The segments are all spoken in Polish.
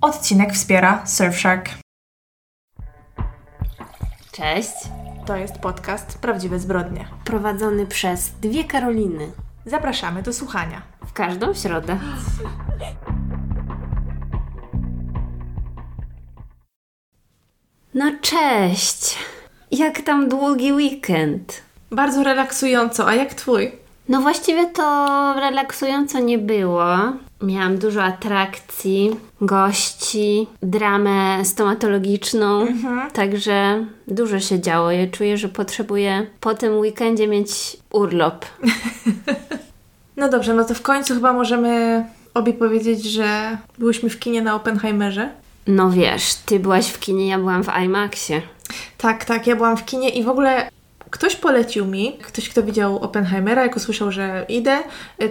Odcinek wspiera Surfshark. Cześć. To jest podcast Prawdziwe Zbrodnie. Prowadzony przez dwie Karoliny. Zapraszamy do słuchania. W każdą środę. No cześć. Jak tam długi weekend? Bardzo relaksująco, a jak twój? No właściwie to relaksująco nie było. Miałam dużo atrakcji, gości, dramę stomatologiczną, także dużo się działo. Ja czuję, że potrzebuję po tym weekendzie mieć urlop. No dobrze, no to w końcu chyba możemy obie powiedzieć, że byłyśmy w kinie na Oppenheimerze. No wiesz, ty byłaś w kinie, ja byłam w IMAXie. Tak, tak, ja byłam w kinie i w ogóle ktoś polecił mi, ktoś kto widział Oppenheimera, jak usłyszał, że idę,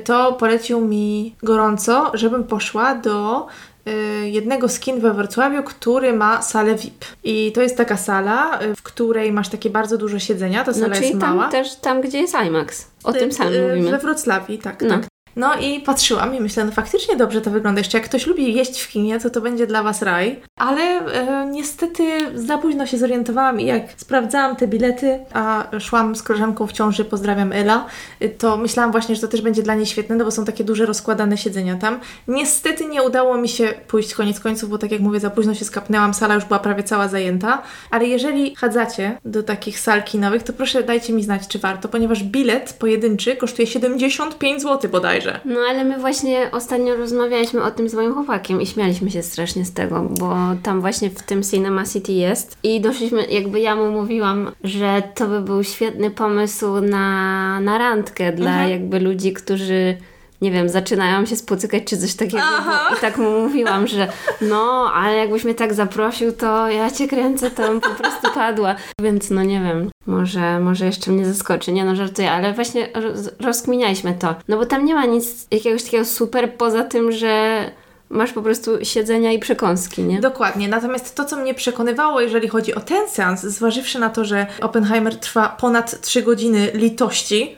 to polecił mi gorąco, żebym poszła do y, jednego z kin we Wrocławiu, który ma salę VIP. I to jest taka sala, y, w której masz takie bardzo dużo siedzenia, ta sala No czyli jest tam mała. też, tam gdzie jest IMAX. O Ty- tym samym y, mówimy. We Wrocławiu, tak, No. tak. No i patrzyłam i myślę, no faktycznie dobrze to wygląda. Jeszcze jak ktoś lubi jeść w kinie, to to będzie dla Was raj. Ale e, niestety za późno się zorientowałam i jak sprawdzałam te bilety, a szłam z koleżanką w ciąży, pozdrawiam Ela, y, to myślałam właśnie, że to też będzie dla niej świetne, no bo są takie duże rozkładane siedzenia tam. Niestety nie udało mi się pójść koniec końców, bo tak jak mówię, za późno się skapnęłam, sala już była prawie cała zajęta. Ale jeżeli chadzacie do takich sal kinowych, to proszę dajcie mi znać, czy warto, ponieważ bilet pojedynczy kosztuje 75 zł bodajże. No ale my właśnie ostatnio rozmawialiśmy o tym z moim chłopakiem i śmialiśmy się strasznie z tego, bo tam właśnie w tym Cinema City jest i doszliśmy, jakby ja mu mówiłam, że to by był świetny pomysł na, na randkę dla Mhm. jakby ludzi, którzy nie wiem, zaczynają się spotykać czy coś takiego. Aha. I tak mu mówiłam, że no, ale jakbyś mnie tak zaprosił, to ja cię kręcę, to bym po prostu padła. Więc no nie wiem, może, może jeszcze mnie zaskoczy. Nie no, żartuję, ale właśnie roz, rozkminialiśmy to. No bo tam nie ma nic jakiegoś takiego super poza tym, że masz po prostu siedzenia i przekąski, nie? Dokładnie. Natomiast to, co mnie przekonywało, jeżeli chodzi o ten seans, zważywszy na to, że Oppenheimer trwa ponad 3 godziny litości,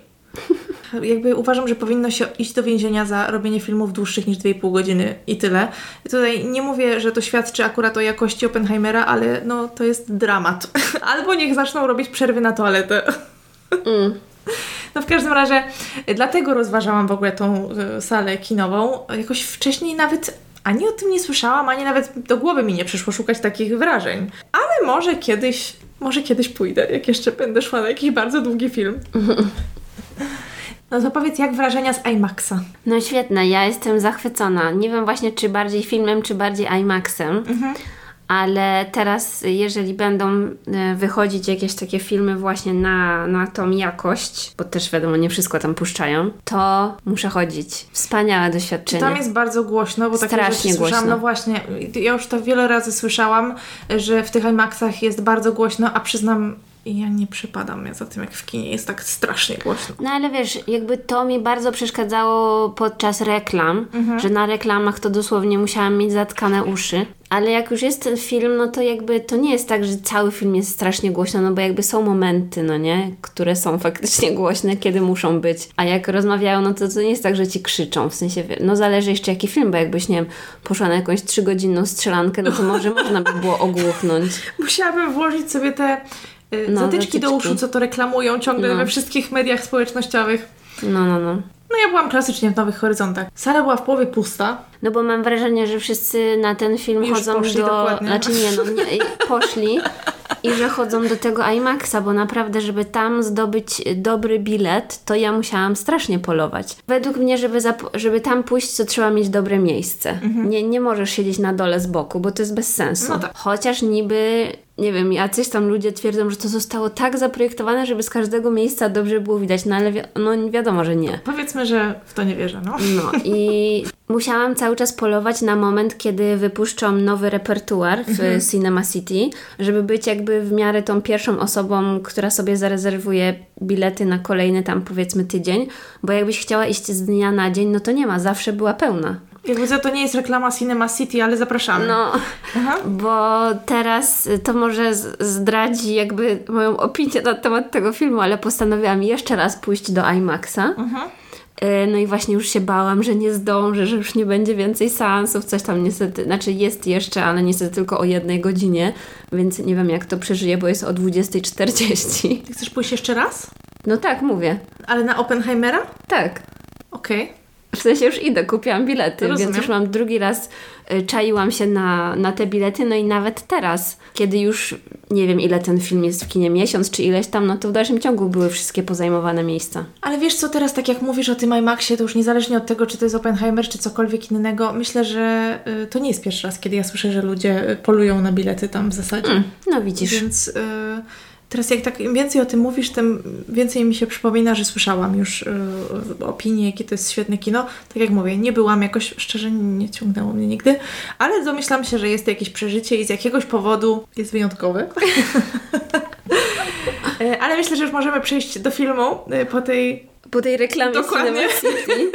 jakby uważam, że powinno się iść do więzienia za robienie filmów dłuższych niż 2,5 godziny i tyle. Tutaj nie mówię, że to świadczy akurat o jakości Oppenheimera, ale no to jest dramat. Albo niech zaczną robić przerwy na toaletę. Mm. No w każdym razie dlatego rozważałam w ogóle tą y, salę kinową. Jakoś wcześniej nawet ani o tym nie słyszałam, ani nawet do głowy mi nie przyszło szukać takich wrażeń. Ale może kiedyś, może kiedyś pójdę, jak jeszcze będę szła na jakiś bardzo długi film. No to powiedz, jak wrażenia z IMAXa? No świetne, ja jestem zachwycona. Nie wiem właśnie, czy bardziej filmem, czy bardziej IMAXem. Ale teraz, jeżeli będą e, wychodzić jakieś takie filmy właśnie na, na tą jakość, bo też wiadomo, nie wszystko tam puszczają, to muszę chodzić. Wspaniałe doświadczenie. Tam jest bardzo głośno, bo takie Strasznie rzeczy słyszałam. głośno. No właśnie, ja już to wiele razy słyszałam, że w tych IMAXach jest bardzo głośno, a przyznam, ja nie przypadam ja za tym, jak w kinie jest tak strasznie głośno. No ale wiesz, jakby to mi bardzo przeszkadzało podczas reklam, że na reklamach to dosłownie musiałam mieć zatkane uszy. Ale jak już jest ten film, no to jakby to nie jest tak, że cały film jest strasznie głośno, no bo jakby są momenty, no nie, które są faktycznie głośne, kiedy muszą być. A jak rozmawiają, no to to nie jest tak, że ci krzyczą, w sensie, no zależy jeszcze jaki film, bo jakbyś, nie wiem, poszła na jakąś trzygodzinną strzelankę, no to może można by było ogłuchnąć. Musiałabym włożyć sobie te No, zatyczki do zatyczki. uszu, co to reklamują ciągle No. we wszystkich mediach społecznościowych. No, no, no. No ja byłam klasycznie w Nowych Horyzontach. Sala była w połowie pusta. No bo mam wrażenie, że wszyscy na ten film Już chodzą poszli do... dokładnie. Znaczy nie, no nie, poszli i że chodzą do tego IMAXa, bo naprawdę, żeby tam zdobyć dobry bilet, to ja musiałam strasznie polować. Według mnie, żeby, żeby tam pójść, to trzeba mieć dobre miejsce. Nie, nie możesz siedzieć na dole z boku, bo to jest bez sensu. Mhm. No tak. Chociaż niby, nie wiem, jacyś tam ludzie twierdzą, że to zostało tak zaprojektowane, żeby z każdego miejsca dobrze było widać, no ale wi- no wiadomo, że nie. Powiedzmy, że w to nie wierzę, no. No i musiałam cały czas polować na moment, kiedy wypuszczą nowy repertuar w Cinema City, żeby być jakby w miarę tą pierwszą osobą, która sobie zarezerwuje bilety na kolejny tam powiedzmy tydzień, bo jakbyś chciała iść z dnia na dzień, no to nie ma, zawsze była pełna. Jak widzę, to nie jest reklama Cinema City, ale zapraszamy. No, Aha. bo teraz to może zdradzi jakby moją opinię na temat tego filmu, ale postanowiłam jeszcze raz pójść do IMAXa. E, no i właśnie już się bałam, że nie zdążę, że już nie będzie więcej seansów, coś tam niestety, znaczy jest jeszcze, ale niestety tylko o jednej godzinie, więc nie wiem jak to przeżyję, bo jest o 20.40. Ty chcesz pójść jeszcze raz? No tak, mówię. Ale na Oppenheimera? Tak. Okej. Okay. W sensie już idę, kupiłam bilety, Rozumiem. więc już mam drugi raz, y, czaiłam się na, na te bilety, no i nawet teraz, kiedy już nie wiem ile ten film jest w kinie, miesiąc czy ileś tam, no to w dalszym ciągu były wszystkie pozajmowane miejsca. Ale wiesz co, teraz tak jak mówisz o tym IMAXie, to już niezależnie od tego, czy to jest Oppenheimer, czy cokolwiek innego, myślę, że y, to nie jest pierwszy raz, kiedy ja słyszę, że ludzie y, polują na bilety tam w zasadzie. Mm, no widzisz. Więc... Y Teraz jak tak więcej o tym mówisz, tym więcej mi się przypomina, że słyszałam już yy, opinie, jakie to jest świetne kino. Tak jak mówię, nie byłam jakoś, szczerze nie ciągnęło mnie nigdy, ale domyślam się, że jest to jakieś przeżycie i z jakiegoś powodu jest wyjątkowe. E, ale myślę, że już możemy przejść do filmu e, po tej po tej reklamie Dokładnie.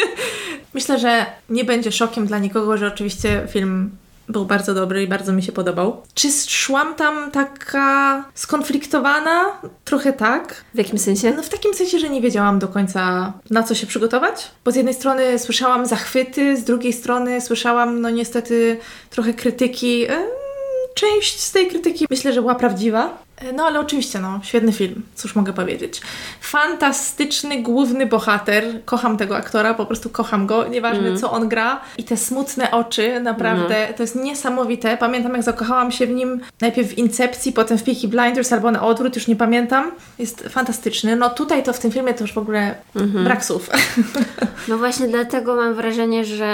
Myślę, że nie będzie szokiem dla nikogo, że oczywiście film był bardzo dobry i bardzo mi się podobał. Czy szłam tam taka skonfliktowana? Trochę tak. W jakim sensie? No w takim sensie, że nie wiedziałam do końca na co się przygotować. Bo z jednej strony słyszałam zachwyty, z drugiej strony słyszałam no niestety trochę krytyki. Część z tej krytyki myślę, że była prawdziwa, no ale oczywiście, no, świetny film, cóż mogę powiedzieć. Fantastyczny główny bohater, kocham tego aktora, po prostu kocham go, nieważne mm. co on gra. I te smutne oczy, naprawdę, mm. to jest niesamowite. Pamiętam jak zakochałam się w nim najpierw w Incepcji, potem w Peaky Blinders albo na odwrót, już nie pamiętam. Jest fantastyczny. No tutaj to w tym filmie to już w ogóle mm -hmm. brak słów. No właśnie dlatego mam wrażenie, że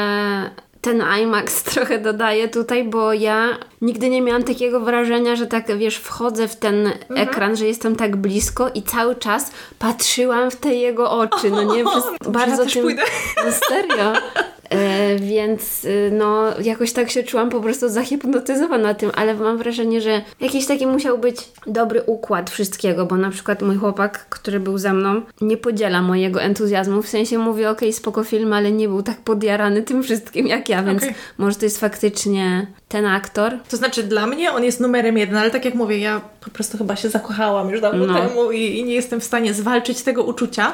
ten IMAX trochę dodaje tutaj, bo ja nigdy nie miałam takiego wrażenia, że tak wiesz, wchodzę w ten mhm. ekran, że jestem tak blisko i cały czas patrzyłam w te jego oczy. No nie, przez, bardzo ja tym. Pójdę. No serio. E, więc y, no, jakoś tak się czułam po prostu zahipnotyzowana tym, ale mam wrażenie, że jakiś taki musiał być dobry układ wszystkiego, bo na przykład mój chłopak, który był ze mną, nie podziela mojego entuzjazmu, w sensie mówi, okej, okay, spoko film, ale nie był tak podjarany tym wszystkim jak ja, więc okay. może to jest faktycznie ten aktor. To znaczy dla mnie on jest numerem jeden, ale tak jak mówię, ja po prostu chyba się zakochałam już dawno no. temu i, i nie jestem w stanie zwalczyć tego uczucia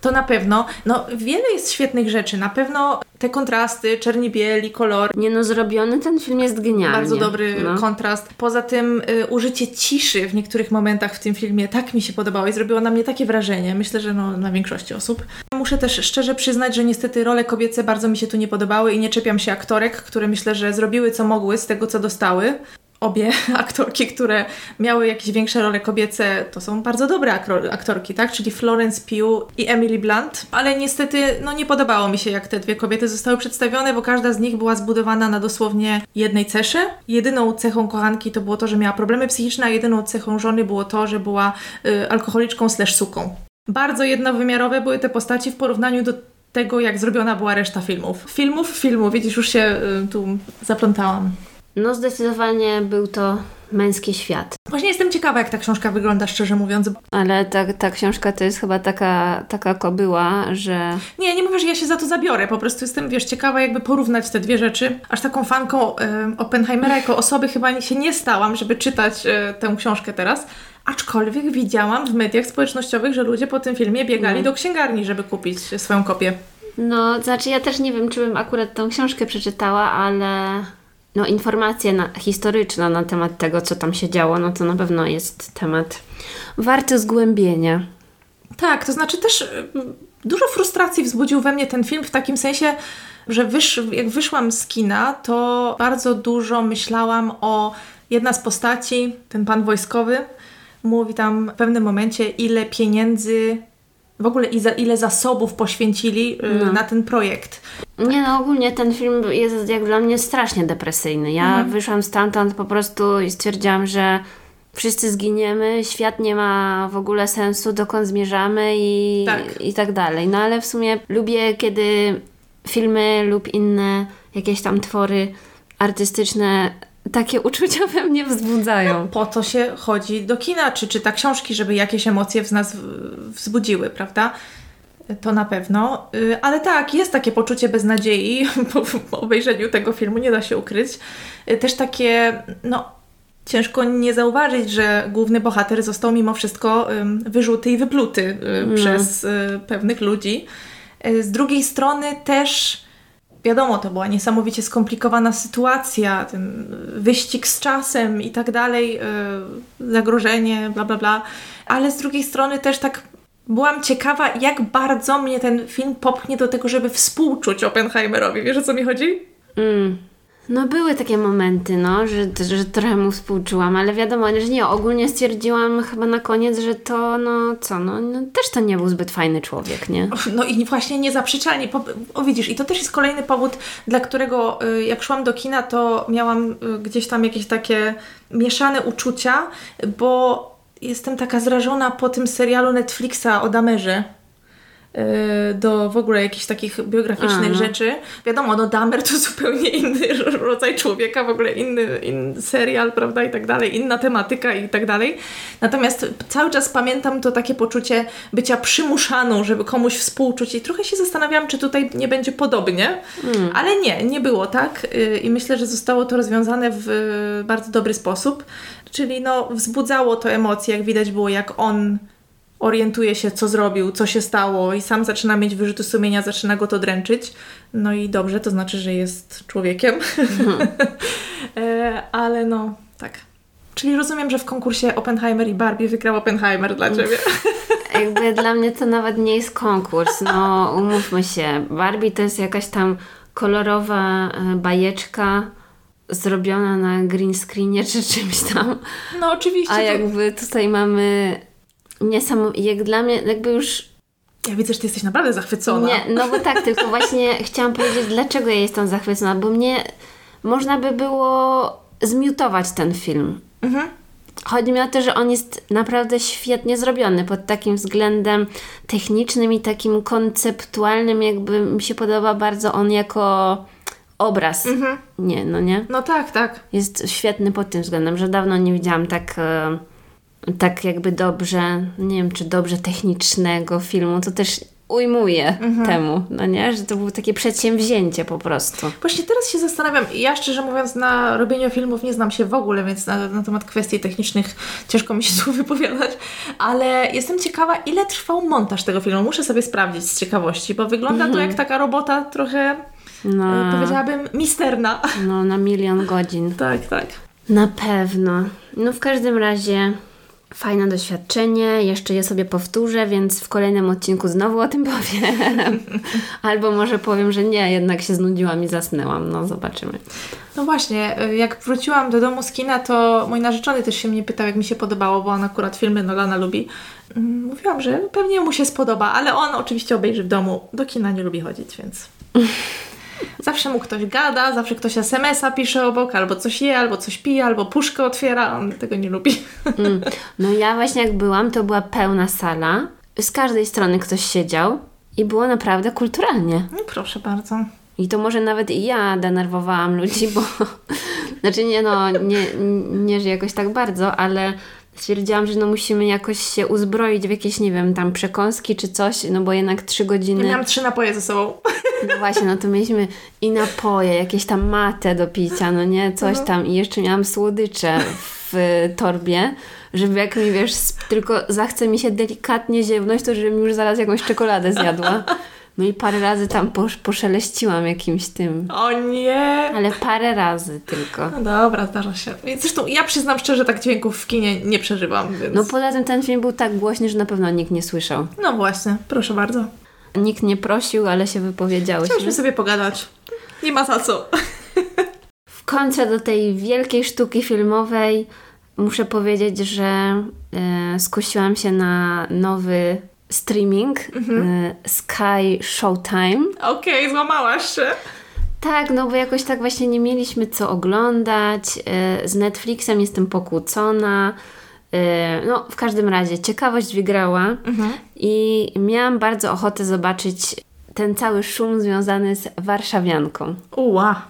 to na pewno, no wiele jest świetnych rzeczy, na pewno te kontrasty, czerni bieli, kolor. Nie no, zrobiony ten film jest genialny. Bardzo dobry no. kontrast. Poza tym y, użycie ciszy w niektórych momentach w tym filmie tak mi się podobało i zrobiło na mnie takie wrażenie. Myślę, że no, na większości osób. Muszę też szczerze przyznać, że niestety role kobiece bardzo mi się tu nie podobały i nie czepiam się aktorek, które myślę, że zrobiły co mogły z tego, co dostały obie aktorki, które miały jakieś większe role kobiece, to są bardzo dobre aktorki, tak? Czyli Florence Pugh i Emily Blunt. Ale niestety, no nie podobało mi się, jak te dwie kobiety zostały przedstawione, bo każda z nich była zbudowana na dosłownie jednej cesze. Jedyną cechą kochanki to było to, że miała problemy psychiczne, a jedyną cechą żony było to, że była y, alkoholiczką slash suką. Bardzo jednowymiarowe były te postaci w porównaniu do tego, jak zrobiona była reszta filmów. Filmów, filmów, widzisz, już się y, tu zaplątałam. No zdecydowanie był to męski świat. Właśnie jestem ciekawa, jak ta książka wygląda, szczerze mówiąc. Ale ta, ta książka to jest chyba taka, taka kobyła, że... Nie, nie mówię, że ja się za to zabiorę. Po prostu jestem, wiesz, ciekawa jakby porównać te dwie rzeczy. Aż taką fanką y, Oppenheimera jako osoby chyba się nie stałam, żeby czytać y, tę książkę teraz. Aczkolwiek widziałam w mediach społecznościowych, że ludzie po tym filmie biegali mm. do księgarni, żeby kupić swoją kopię. No, znaczy ja też nie wiem, czy bym akurat tą książkę przeczytała, ale no, informacja na, historyczna na temat tego, co tam się działo, no to na pewno jest temat warty zgłębienia. Tak, to znaczy też y, dużo frustracji wzbudził we mnie ten film w takim sensie, że wysz, jak wyszłam z kina, to bardzo dużo myślałam o jedna z postaci, ten pan wojskowy, mówi tam w pewnym momencie, ile pieniędzy w ogóle ile zasobów poświęcili y, no. na ten projekt. Nie no, ogólnie ten film jest jak dla mnie strasznie depresyjny. Ja mhm. wyszłam stamtąd po prostu i stwierdziłam, że wszyscy zginiemy, świat nie ma w ogóle sensu, dokąd zmierzamy i tak, i tak dalej. No ale w sumie lubię, kiedy filmy lub inne jakieś tam twory artystyczne takie uczucia we mnie wzbudzają. No, po to się chodzi do kina, czy czyta książki, żeby jakieś emocje w nas wzbudziły, prawda? To na pewno. Y, ale tak, jest takie poczucie beznadziei po obejrzeniu tego filmu, nie da się ukryć. Y, też takie, no, ciężko nie zauważyć, że główny bohater został mimo wszystko wyrzuty i wypluty mm. przez y, pewnych ludzi. Z drugiej strony też wiadomo, to była niesamowicie skomplikowana sytuacja, ten wyścig z czasem i tak dalej, yy, zagrożenie, bla, bla, bla. Ale z drugiej strony też tak byłam ciekawa, jak bardzo mnie ten film popchnie do tego, żeby współczuć Oppenheimerowi. Wiesz o co mi chodzi? Mm. No były takie momenty, no, że, że trochę mu współczułam, ale wiadomo, że nie, ogólnie stwierdziłam chyba na koniec, że to, no co, no, no też to nie był zbyt fajny człowiek, nie? No i właśnie niezaprzeczalnie, o widzisz, i to też jest kolejny powód, dla którego y, jak szłam do kina, to miałam y, gdzieś tam jakieś takie mieszane uczucia, bo jestem taka zrażona po tym serialu Netflixa o Damerze do w ogóle jakichś takich biograficznych A, no. rzeczy. Wiadomo, no Dahmer to zupełnie inny rodzaj człowieka, w ogóle inny, inny serial, prawda, i tak dalej, inna tematyka i tak dalej. Natomiast cały czas pamiętam to takie poczucie bycia przymuszaną, żeby komuś współczuć i trochę się zastanawiałam, czy tutaj nie będzie podobnie, hmm. ale nie, nie było tak y, i myślę, że zostało to rozwiązane w bardzo dobry sposób, czyli no wzbudzało to emocje, jak widać było, jak on orientuje się, co zrobił, co się stało i sam zaczyna mieć wyrzuty sumienia, zaczyna go to dręczyć. No i dobrze, to znaczy, że jest człowiekiem. Mhm. e, ale no, tak. Czyli rozumiem, że w konkursie Oppenheimer i Barbie wygrał Oppenheimer dla Ciebie. Jakby dla mnie to nawet nie jest konkurs. No, umówmy się. Barbie to jest jakaś tam kolorowa e, bajeczka zrobiona na green screenie czy czymś tam. No oczywiście. A jakby tutaj mamy niesamowite, jak dla mnie jakby już ja widzę, że ty jesteś naprawdę zachwycona. Nie, no bo tak, tylko właśnie chciałam powiedzieć, dlaczego ja jestem zachwycona, bo mnie można by było zmiutować ten film. Mhm. Chodzi mi o to, że on jest naprawdę świetnie zrobiony pod takim względem technicznym i takim konceptualnym, jakby mi się podoba bardzo on jako obraz. Mhm. Nie, no nie? No tak, tak. Jest świetny pod tym względem, że dawno nie widziałam tak... E, tak jakby dobrze, nie wiem czy dobrze technicznego filmu, to też ujmuje mhm. temu, no nie? Że to było takie przedsięwzięcie po prostu. Właśnie teraz się zastanawiam, ja szczerze mówiąc na robieniu filmów nie znam się w ogóle, więc na, na temat kwestii technicznych ciężko mi się tu wypowiadać, ale jestem ciekawa, ile trwał montaż tego filmu. Muszę sobie sprawdzić z ciekawości, bo wygląda mhm. to jak taka robota trochę, no. e, powiedziałabym, misterna. No, na milion godzin. tak, tak. Na pewno. No w każdym razie Fajne doświadczenie, jeszcze je sobie powtórzę, więc w kolejnym odcinku znowu o tym powiem. Albo może powiem, że nie, jednak się znudziłam i zasnęłam. No, zobaczymy. No właśnie, jak wróciłam do domu z kina, to mój narzeczony też się mnie pytał, jak mi się podobało, bo on akurat filmy Nolana lubi. Mm, mówiłam, że pewnie mu się spodoba, ale on oczywiście obejrzy w domu. Do kina nie lubi chodzić, więc... Zawsze mu ktoś gada, zawsze ktoś SMS-a pisze obok, albo coś je, albo coś pije, albo puszkę otwiera. On tego nie lubi. Mm. No ja właśnie jak byłam, to była pełna sala. Z każdej strony ktoś siedział i było naprawdę kulturalnie. No proszę bardzo. I to może nawet i ja denerwowałam ludzi, bo znaczy nie no, nie, nie że jakoś tak bardzo, ale stwierdziłam, że no musimy jakoś się uzbroić w jakieś, nie wiem, tam przekąski czy coś, no bo jednak trzy godziny... Ja miałam trzy napoje ze sobą. No właśnie, no to mieliśmy i napoje, jakieś tam matę do picia, no nie, coś mhm. tam i jeszcze miałam słodycze w torbie, żeby jak mi, wiesz, tylko zachce mi się delikatnie ziewnąć, to żebym już zaraz jakąś czekoladę zjadła. No i parę razy tam posz, poszeleściłam jakimś tym. O nie! Ale parę razy tylko. No dobra, zdarza się. Zresztą ja przyznam szczerze, tak dźwięków w kinie nie przeżywam, więc... No poza tym ten film był tak głośny, że na pewno nikt nie słyszał. No właśnie, proszę bardzo. Nikt nie prosił, ale się wypowiedziałeś. Chcieliśmy sobie pogadać. Nie ma za co. w końcu do tej wielkiej sztuki filmowej muszę powiedzieć, że e, skusiłam się na nowy streaming mhm. E, Sky Showtime. Okej, okay, złamałaś się. Tak, no bo jakoś tak właśnie nie mieliśmy co oglądać. E, z Netflixem jestem pokłócona. E, no, w każdym razie ciekawość wygrała mhm. i miałam bardzo ochotę zobaczyć ten cały szum związany z warszawianką. Uła.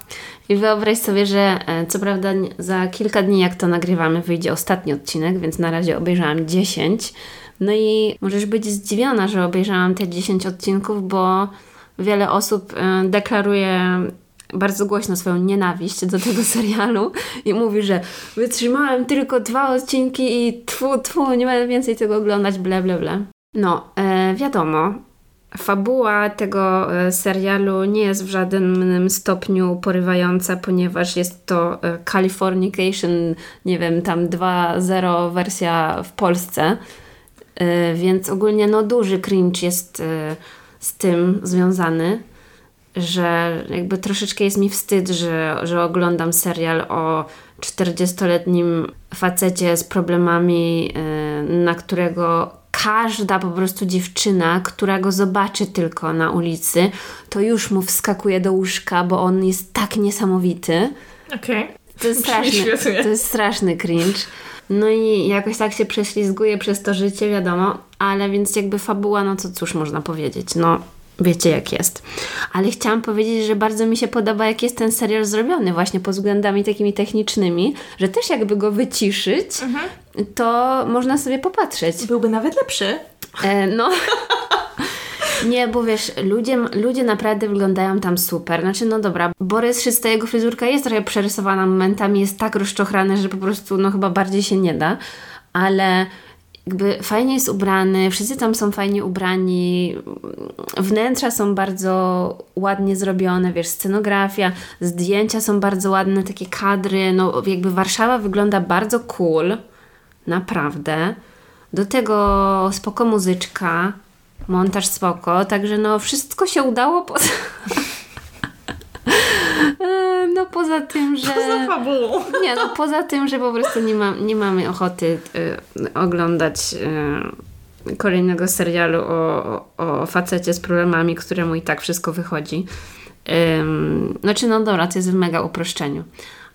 I wyobraź sobie, że co prawda za kilka dni, jak to nagrywamy, wyjdzie ostatni odcinek, więc na razie obejrzałam 10 no i możesz być zdziwiona, że obejrzałam te 10 odcinków, bo wiele osób e, deklaruje bardzo głośno swoją nienawiść do tego serialu i mówi, że wytrzymałem tylko dwa odcinki i tfu, tfu, nie będę więcej tego oglądać, ble, ble, ble. No, e, wiadomo, Fabuła tego e, serialu nie jest w żadnym stopniu porywająca, ponieważ jest to e, Californication, nie wiem, tam 2.0 wersja w Polsce. E, więc ogólnie no duży cringe jest z tym związany, że jakby troszeczkę jest mi wstyd, że, że oglądam serial o 40-letnim facecie z problemami, na którego każda po prostu dziewczyna, która go zobaczy tylko na ulicy, to już mu wskakuje do łóżka, bo on jest tak niesamowity. Okej. Okay. To jest straszny, to jest straszny cringe. No i jakoś tak się prześlizguje przez to życie, wiadomo, ale więc jakby fabuła, no to cóż można powiedzieć, no wiecie jak jest. Ale chciałam powiedzieć, że bardzo mi się podoba, jak jest ten serial zrobiony właśnie pod względami takimi technicznymi, że też jakby go wyciszyć, mhm. to można sobie popatrzeć. Byłby nawet lepszy. E, no. Nie, bo wiesz, ludzie, ludzie naprawdę wyglądają tam super. Znaczy, no dobra, Borys Szysta, jego fryzurka jest trochę przerysowana momentami, jest tak rozczochrane, że po prostu, no chyba bardziej się nie da, ale jakby fajnie jest ubrany, wszyscy tam są fajnie ubrani, wnętrza są bardzo ładnie zrobione, wiesz, scenografia, zdjęcia są bardzo ładne, takie kadry, no jakby Warszawa wygląda bardzo cool, naprawdę. Do tego spoko muzyczka, montaż spoko, także no wszystko się udało poza... No poza tym, że... Poza fabułą. Nie, no poza tym, że po prostu nie, ma, nie mamy ochoty y, oglądać y, kolejnego serialu o, o, o facecie z problemami, któremu i tak wszystko wychodzi. Ym, znaczy, no dobra, to jest w mega uproszczeniu.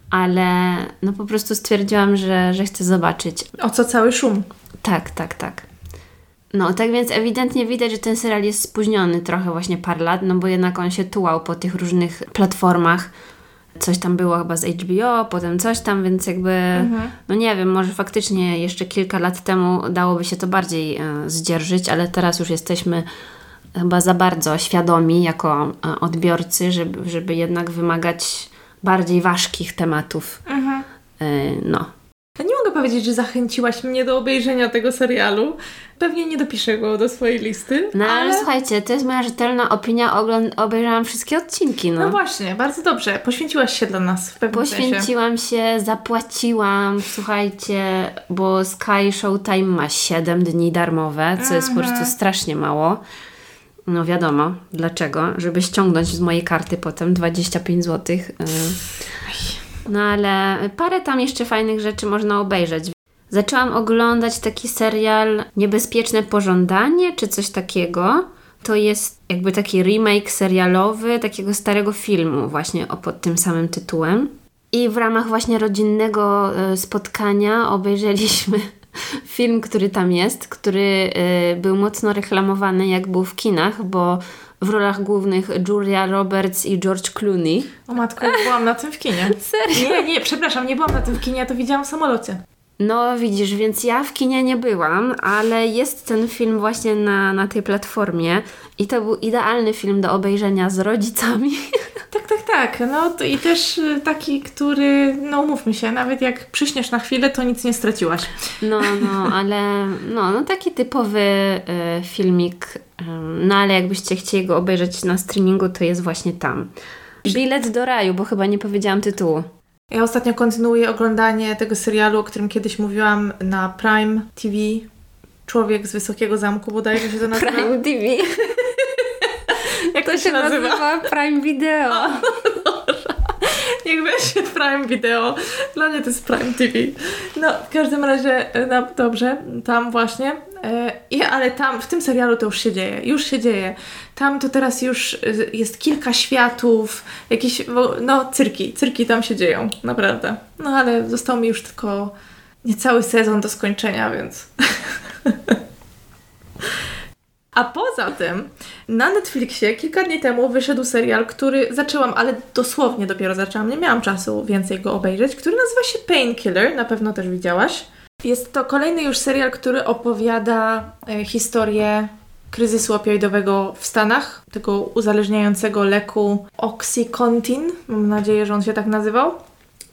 Ale no po prostu stwierdziłam, że, że chcę zobaczyć. O co cały szum? Tak, tak, tak. No, tak więc ewidentnie widać, że ten serial jest spóźniony trochę właśnie parę lat, no bo jednak on się tułał po tych różnych platformach. Coś tam było chyba z HBO, potem coś tam, więc jakby, mhm. no nie wiem, może faktycznie jeszcze kilka lat temu dałoby się to bardziej e, zdzierżyć, ale teraz już jesteśmy chyba za bardzo świadomi jako e, odbiorcy, żeby, żeby jednak wymagać bardziej ważkich tematów. Mhm. E, no, powiedzieć, że zachęciłaś mnie do obejrzenia tego serialu. Pewnie nie dopiszę go do swojej listy. No ale, ale słuchajcie, to jest moja rzetelna opinia. Ogląd- obejrzałam wszystkie odcinki. No. no właśnie, bardzo dobrze. Poświęciłaś się dla nas w pewnym Poświęciłam sensie. się, zapłaciłam, słuchajcie, bo Sky Showtime ma 7 dni darmowe, co jest po prostu mhm. strasznie mało. No wiadomo, dlaczego? Żeby ściągnąć z mojej karty potem 25 zł. Y- no ale parę tam jeszcze fajnych rzeczy można obejrzeć. Zaczęłam oglądać taki serial Niebezpieczne Pożądanie, czy coś takiego. To jest jakby taki remake serialowy takiego starego filmu właśnie o pod tym samym tytułem. I w ramach właśnie rodzinnego e, spotkania obejrzeliśmy film, który tam jest, który e, był mocno reklamowany jak był w kinach, bo w rolach głównych Julia Roberts i George Clooney. O matko, byłam na tym w kinie. Serio? Nie, nie, przepraszam, nie byłam na tym w kinie, ja to widziałam w samolocie. No widzisz, więc ja w kinie nie byłam, ale jest ten film właśnie na, na tej platformie i to był idealny film do obejrzenia z rodzicami. Tak, tak, tak. No to i też y, taki, który, no umówmy się, nawet jak przyśniesz na chwilę, to nic nie straciłaś. No, no, ale no, no taki typowy y, filmik, no ale jakbyście chcieli go obejrzeć na streamingu, to jest właśnie tam. Bilet do raju, bo chyba nie powiedziałam tytułu. Ja ostatnio kontynuuję oglądanie tego serialu, o którym kiedyś mówiłam na Prime TV. Człowiek z Wysokiego Zamku, bodajże się to nazywa. Prime TV. Jak to, to się nazywa? nazywa? Prime Video. O, Niech będzie Prime Video. Dla mnie to jest Prime TV. No, w każdym razie, no dobrze, tam właśnie. E, ale tam, w tym serialu to już się dzieje. Już się dzieje. Tam to teraz już e, jest kilka światów, jakieś, no cyrki, cyrki tam się dzieją, naprawdę. No ale został mi już tylko niecały sezon do skończenia, więc... A poza tym na Netflixie kilka dni temu wyszedł serial, który zaczęłam, ale dosłownie dopiero zaczęłam, nie miałam czasu więcej go obejrzeć, który nazywa się Painkiller, na pewno też widziałaś. Jest to kolejny już serial, który opowiada e, historię kryzysu opioidowego w Stanach, tego uzależniającego leku Oxycontin, mam nadzieję, że on się tak nazywał.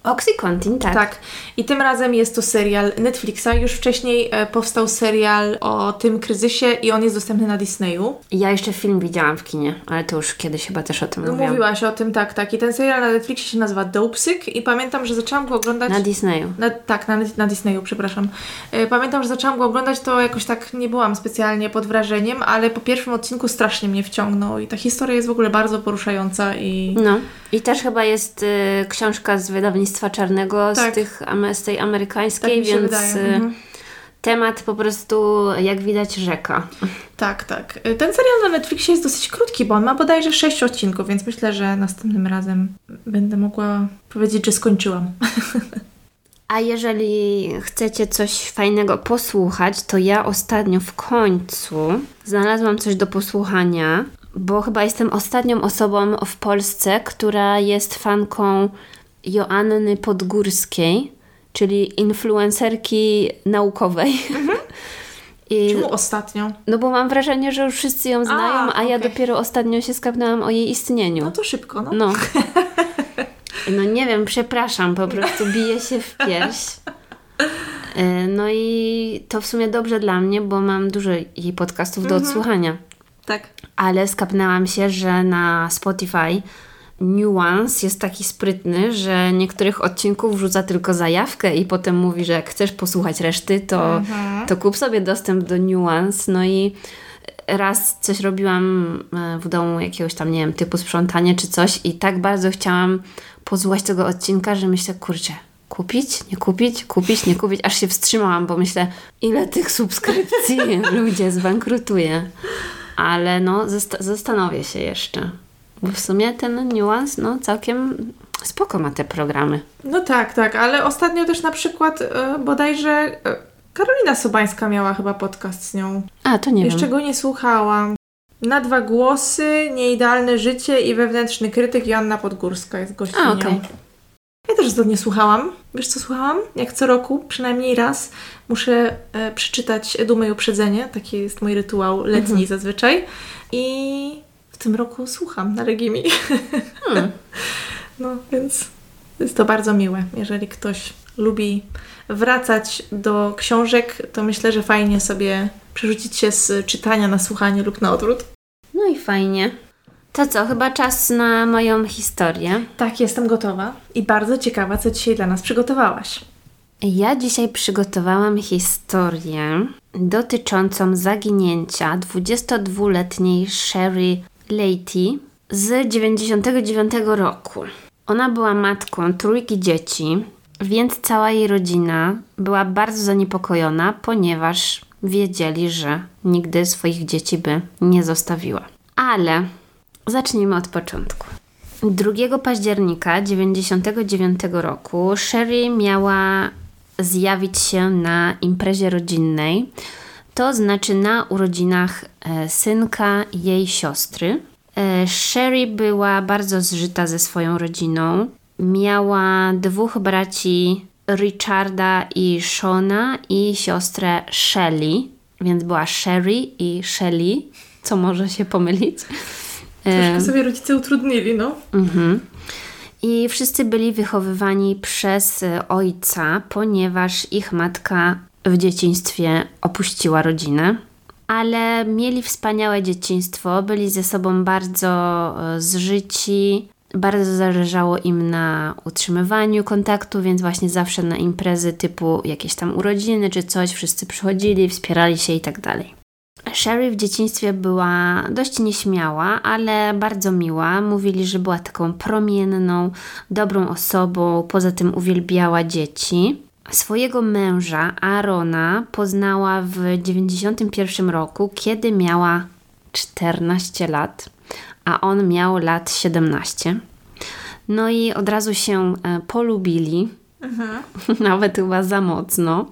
Oxycontin, tak. Tak. I tym razem jest to serial Netflixa. Już wcześniej e, powstał serial o tym kryzysie i on jest dostępny na Disneyu. Ja jeszcze film widziałam w kinie, ale to już kiedyś chyba też o tym mówiłam. mówiłaś o tym, tak, tak. I ten serial na Netflixie się nazywa Dopesick i pamiętam, że zaczęłam go oglądać... Na Disneyu. Na, tak, na, na Disneyu, przepraszam. E, Pamiętam, że zaczęłam go oglądać, to jakoś tak nie byłam specjalnie pod wrażeniem, ale po pierwszym odcinku strasznie mnie wciągnął i ta historia jest w ogóle bardzo poruszająca i... No. I też chyba jest y, książka z wydawnictwa czarnego, Tak. z, tych, z tej Tak amerykańskiej, się więc y, Mhm. temat po prostu, jak widać, rzeka. Tak, tak. E, Ten serial na Netflixie jest dosyć krótki, bo on ma bodajże 6 odcinków, więc myślę, że następnym razem będę mogła powiedzieć, że skończyłam. A jeżeli chcecie coś fajnego posłuchać, to ja ostatnio w końcu znalazłam coś do posłuchania, bo chyba jestem ostatnią osobą w Polsce, która jest fanką Joanny Podgórskiej, czyli influencerki naukowej. I, Czemu ostatnio? no bo mam wrażenie, że już wszyscy ją znają, a, ja okej. dopiero ostatnio się skapnęłam o jej istnieniu. No to szybko, no. No. No nie wiem, przepraszam, po prostu bije się w pierś. E, No i to w sumie dobrze dla mnie, bo mam dużo jej podcastów do odsłuchania. Tak. Ale skapnęłam się, że na Spotify Nuance jest taki sprytny, że niektórych odcinków wrzuca tylko zajawkę i potem mówi, że jak chcesz posłuchać reszty, to, to kup sobie dostęp do Nuance. No i raz coś robiłam e, w domu, jakiegoś tam, nie wiem, typu sprzątanie czy coś i tak bardzo chciałam posłuchać tego odcinka, że myślę, kurczę, kupić, nie kupić, kupić, nie kupić, aż się wstrzymałam, bo myślę, ile tych subskrypcji ludzie zbankrutuje. Ale no, zasta- zastanowię się jeszcze. Bo w sumie ten niuans, no całkiem spoko ma te programy. No tak, tak, ale ostatnio też na przykład e, bodajże e, Karolina Sobańska miała chyba podcast z nią. A, to nie Jeszcze wiem. go nie słuchałam. Na dwa głosy, nieidealne życie i wewnętrzny krytyk Joanna Podgórska jest gościnią. A, okej. Ja też to nie słuchałam. Wiesz co słuchałam? Jak co roku, przynajmniej raz, muszę e, przeczytać Dumę i Uprzedzenie. Taki jest mój rytuał letni Mhm. zazwyczaj. I w tym roku słucham na Regimi. Hmm. No, więc jest to bardzo miłe. Jeżeli ktoś lubi wracać do książek, to myślę, że fajnie sobie przerzucić się z czytania na słuchanie lub na odwrót. No i fajnie. To co, chyba czas na moją historię. Tak, jestem gotowa i bardzo ciekawa, co dzisiaj dla nas przygotowałaś. Ja dzisiaj przygotowałam historię dotyczącą zaginięcia 22-letniej Sherry Leahy z 99 roku. Ona była matką trójki dzieci, więc cała jej rodzina była bardzo zaniepokojona, ponieważ wiedzieli, że nigdy swoich dzieci by nie zostawiła. Ale zacznijmy od początku. 2 października 1999 roku Sherry miała zjawić się na imprezie rodzinnej, to znaczy na urodzinach e, synka jej siostry. E, Sherry była bardzo zżyta ze swoją rodziną. Miała dwóch braci Richarda i Shona i siostrę Shelly, więc była Sherry i Shelly, co może się pomylić. Troszkę sobie rodzice utrudnili, no. Mhm. I wszyscy byli wychowywani przez e, ojca, ponieważ ich matka w dzieciństwie opuściła rodzinę. Ale mieli wspaniałe dzieciństwo, byli ze sobą bardzo e, zżyci, bardzo zależało im na utrzymywaniu kontaktu, więc właśnie zawsze na imprezy typu jakieś tam urodziny czy coś, wszyscy przychodzili, wspierali się i tak dalej. Sherry w dzieciństwie była dość nieśmiała, ale bardzo miła. Mówili, że była taką promienną, dobrą osobą, poza tym uwielbiała dzieci. Swojego męża, Arona, poznała w 91 roku, kiedy miała 14 lat, a on miał lat 17. No i od razu się e, polubili, nawet chyba za mocno.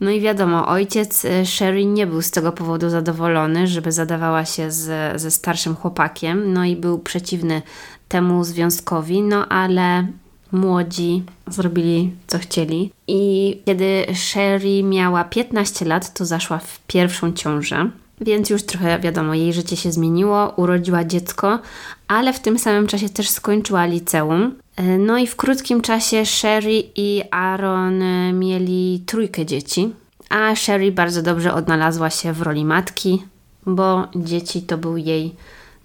No i wiadomo, ojciec y, Sherry nie był z tego powodu zadowolony, żeby zadawała się z, ze starszym chłopakiem, no i był przeciwny temu związkowi, no ale młodzi zrobili co chcieli. I kiedy Sherry miała 15 lat, to zaszła w pierwszą ciążę. Więc już trochę wiadomo, jej życie się zmieniło, urodziła dziecko, ale w tym samym czasie też skończyła liceum. E, no i w krótkim czasie Sherry i Aaron e, mieli trójkę dzieci, a Sherry bardzo dobrze odnalazła się w roli matki, bo dzieci to był jej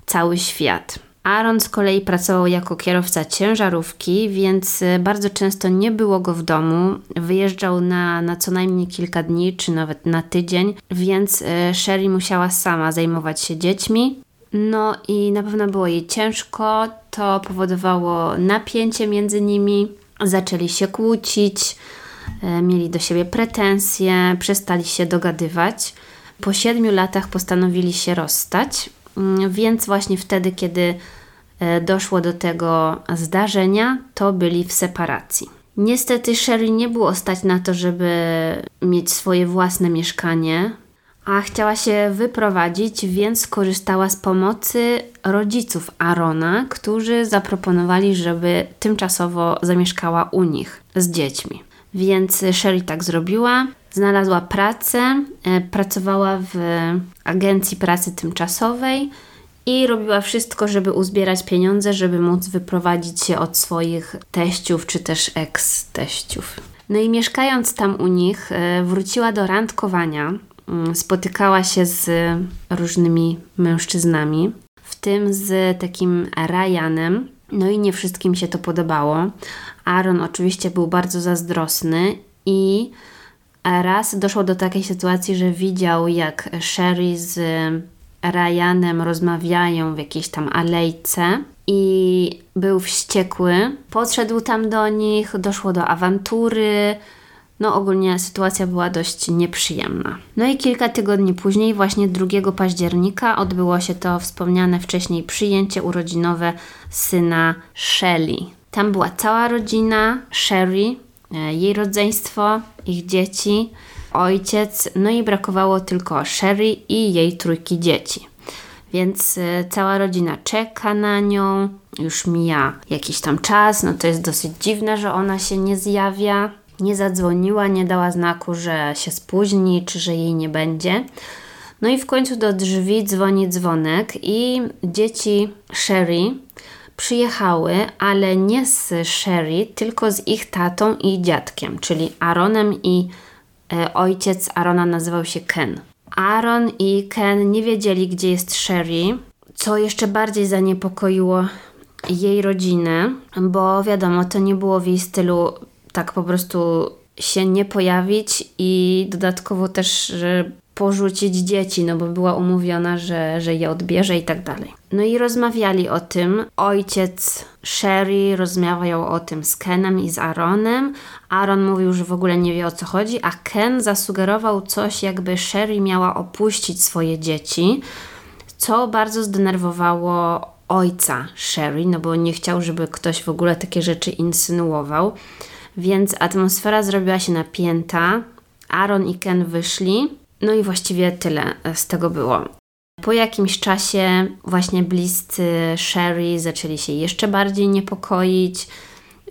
cały świat. Aaron z kolei pracował jako kierowca ciężarówki, więc e, bardzo często nie było go w domu. Wyjeżdżał na, na co najmniej kilka dni, czy nawet na tydzień, więc e, Sherry musiała sama zajmować się dziećmi. No i na pewno było jej ciężko, to powodowało napięcie między nimi, zaczęli się kłócić, e, mieli do siebie pretensje, przestali się dogadywać. Po siedmiu latach postanowili się rozstać, więc właśnie wtedy, kiedy e, doszło do tego zdarzenia, to byli w separacji. Niestety Sherry nie było stać na to, żeby mieć swoje własne mieszkanie, a chciała się wyprowadzić, więc skorzystała z pomocy rodziców Arona, którzy zaproponowali, żeby tymczasowo zamieszkała u nich z dziećmi. Więc Sherry tak zrobiła. Znalazła pracę, e, pracowała w agencji pracy tymczasowej i robiła wszystko, żeby uzbierać pieniądze, żeby móc wyprowadzić się od swoich teściów czy też ex-teściów. No i mieszkając tam u nich, e, wróciła do randkowania. Mm, spotykała się z różnymi mężczyznami, w tym z takim Ryanem. No i nie wszystkim się to podobało. Aaron oczywiście był bardzo zazdrosny i raz doszło do takiej sytuacji, że widział jak Sherry z Ryanem rozmawiają w jakiejś tam alejce i był wściekły. Podszedł tam do nich, doszło do awantury. No ogólnie sytuacja była dość nieprzyjemna. No i kilka tygodni później, właśnie 2 października, odbyło się to wspomniane wcześniej przyjęcie urodzinowe syna Shelly. Tam była cała rodzina, Sherry, jej rodzeństwo, ich dzieci, ojciec, no i brakowało tylko Sherry i jej trójki dzieci. Więc e, cała rodzina czeka na nią, już mija jakiś tam czas, no to jest dosyć dziwne, że ona się nie zjawia, nie zadzwoniła, nie dała znaku, że się spóźni, czy że jej nie będzie. No i w końcu do drzwi dzwoni dzwonek i dzieci Sherry przyjechały, ale nie z Sherry, tylko z ich tatą i dziadkiem, czyli Aaronem i e, ojciec Arona nazywał się Ken. Aaron i Ken nie wiedzieli, gdzie jest Sherry, co jeszcze bardziej zaniepokoiło jej rodzinę, bo wiadomo, to nie było w jej stylu tak po prostu się nie pojawić i dodatkowo też, porzucić dzieci, no bo była umówiona, że, że je odbierze i tak dalej. No i rozmawiali o tym. Ojciec Sherry rozmawiał o tym z Kenem i z Aaronem. Aaron mówił, że w ogóle nie wie o co chodzi, a Ken zasugerował coś, jakby Sherry miała opuścić swoje dzieci, co bardzo zdenerwowało ojca Sherry, no bo nie chciał, żeby ktoś w ogóle takie rzeczy insynuował. Więc atmosfera zrobiła się napięta. Aaron i Ken wyszli no i właściwie tyle z tego było. Po jakimś czasie właśnie bliscy Sherry zaczęli się jeszcze bardziej niepokoić,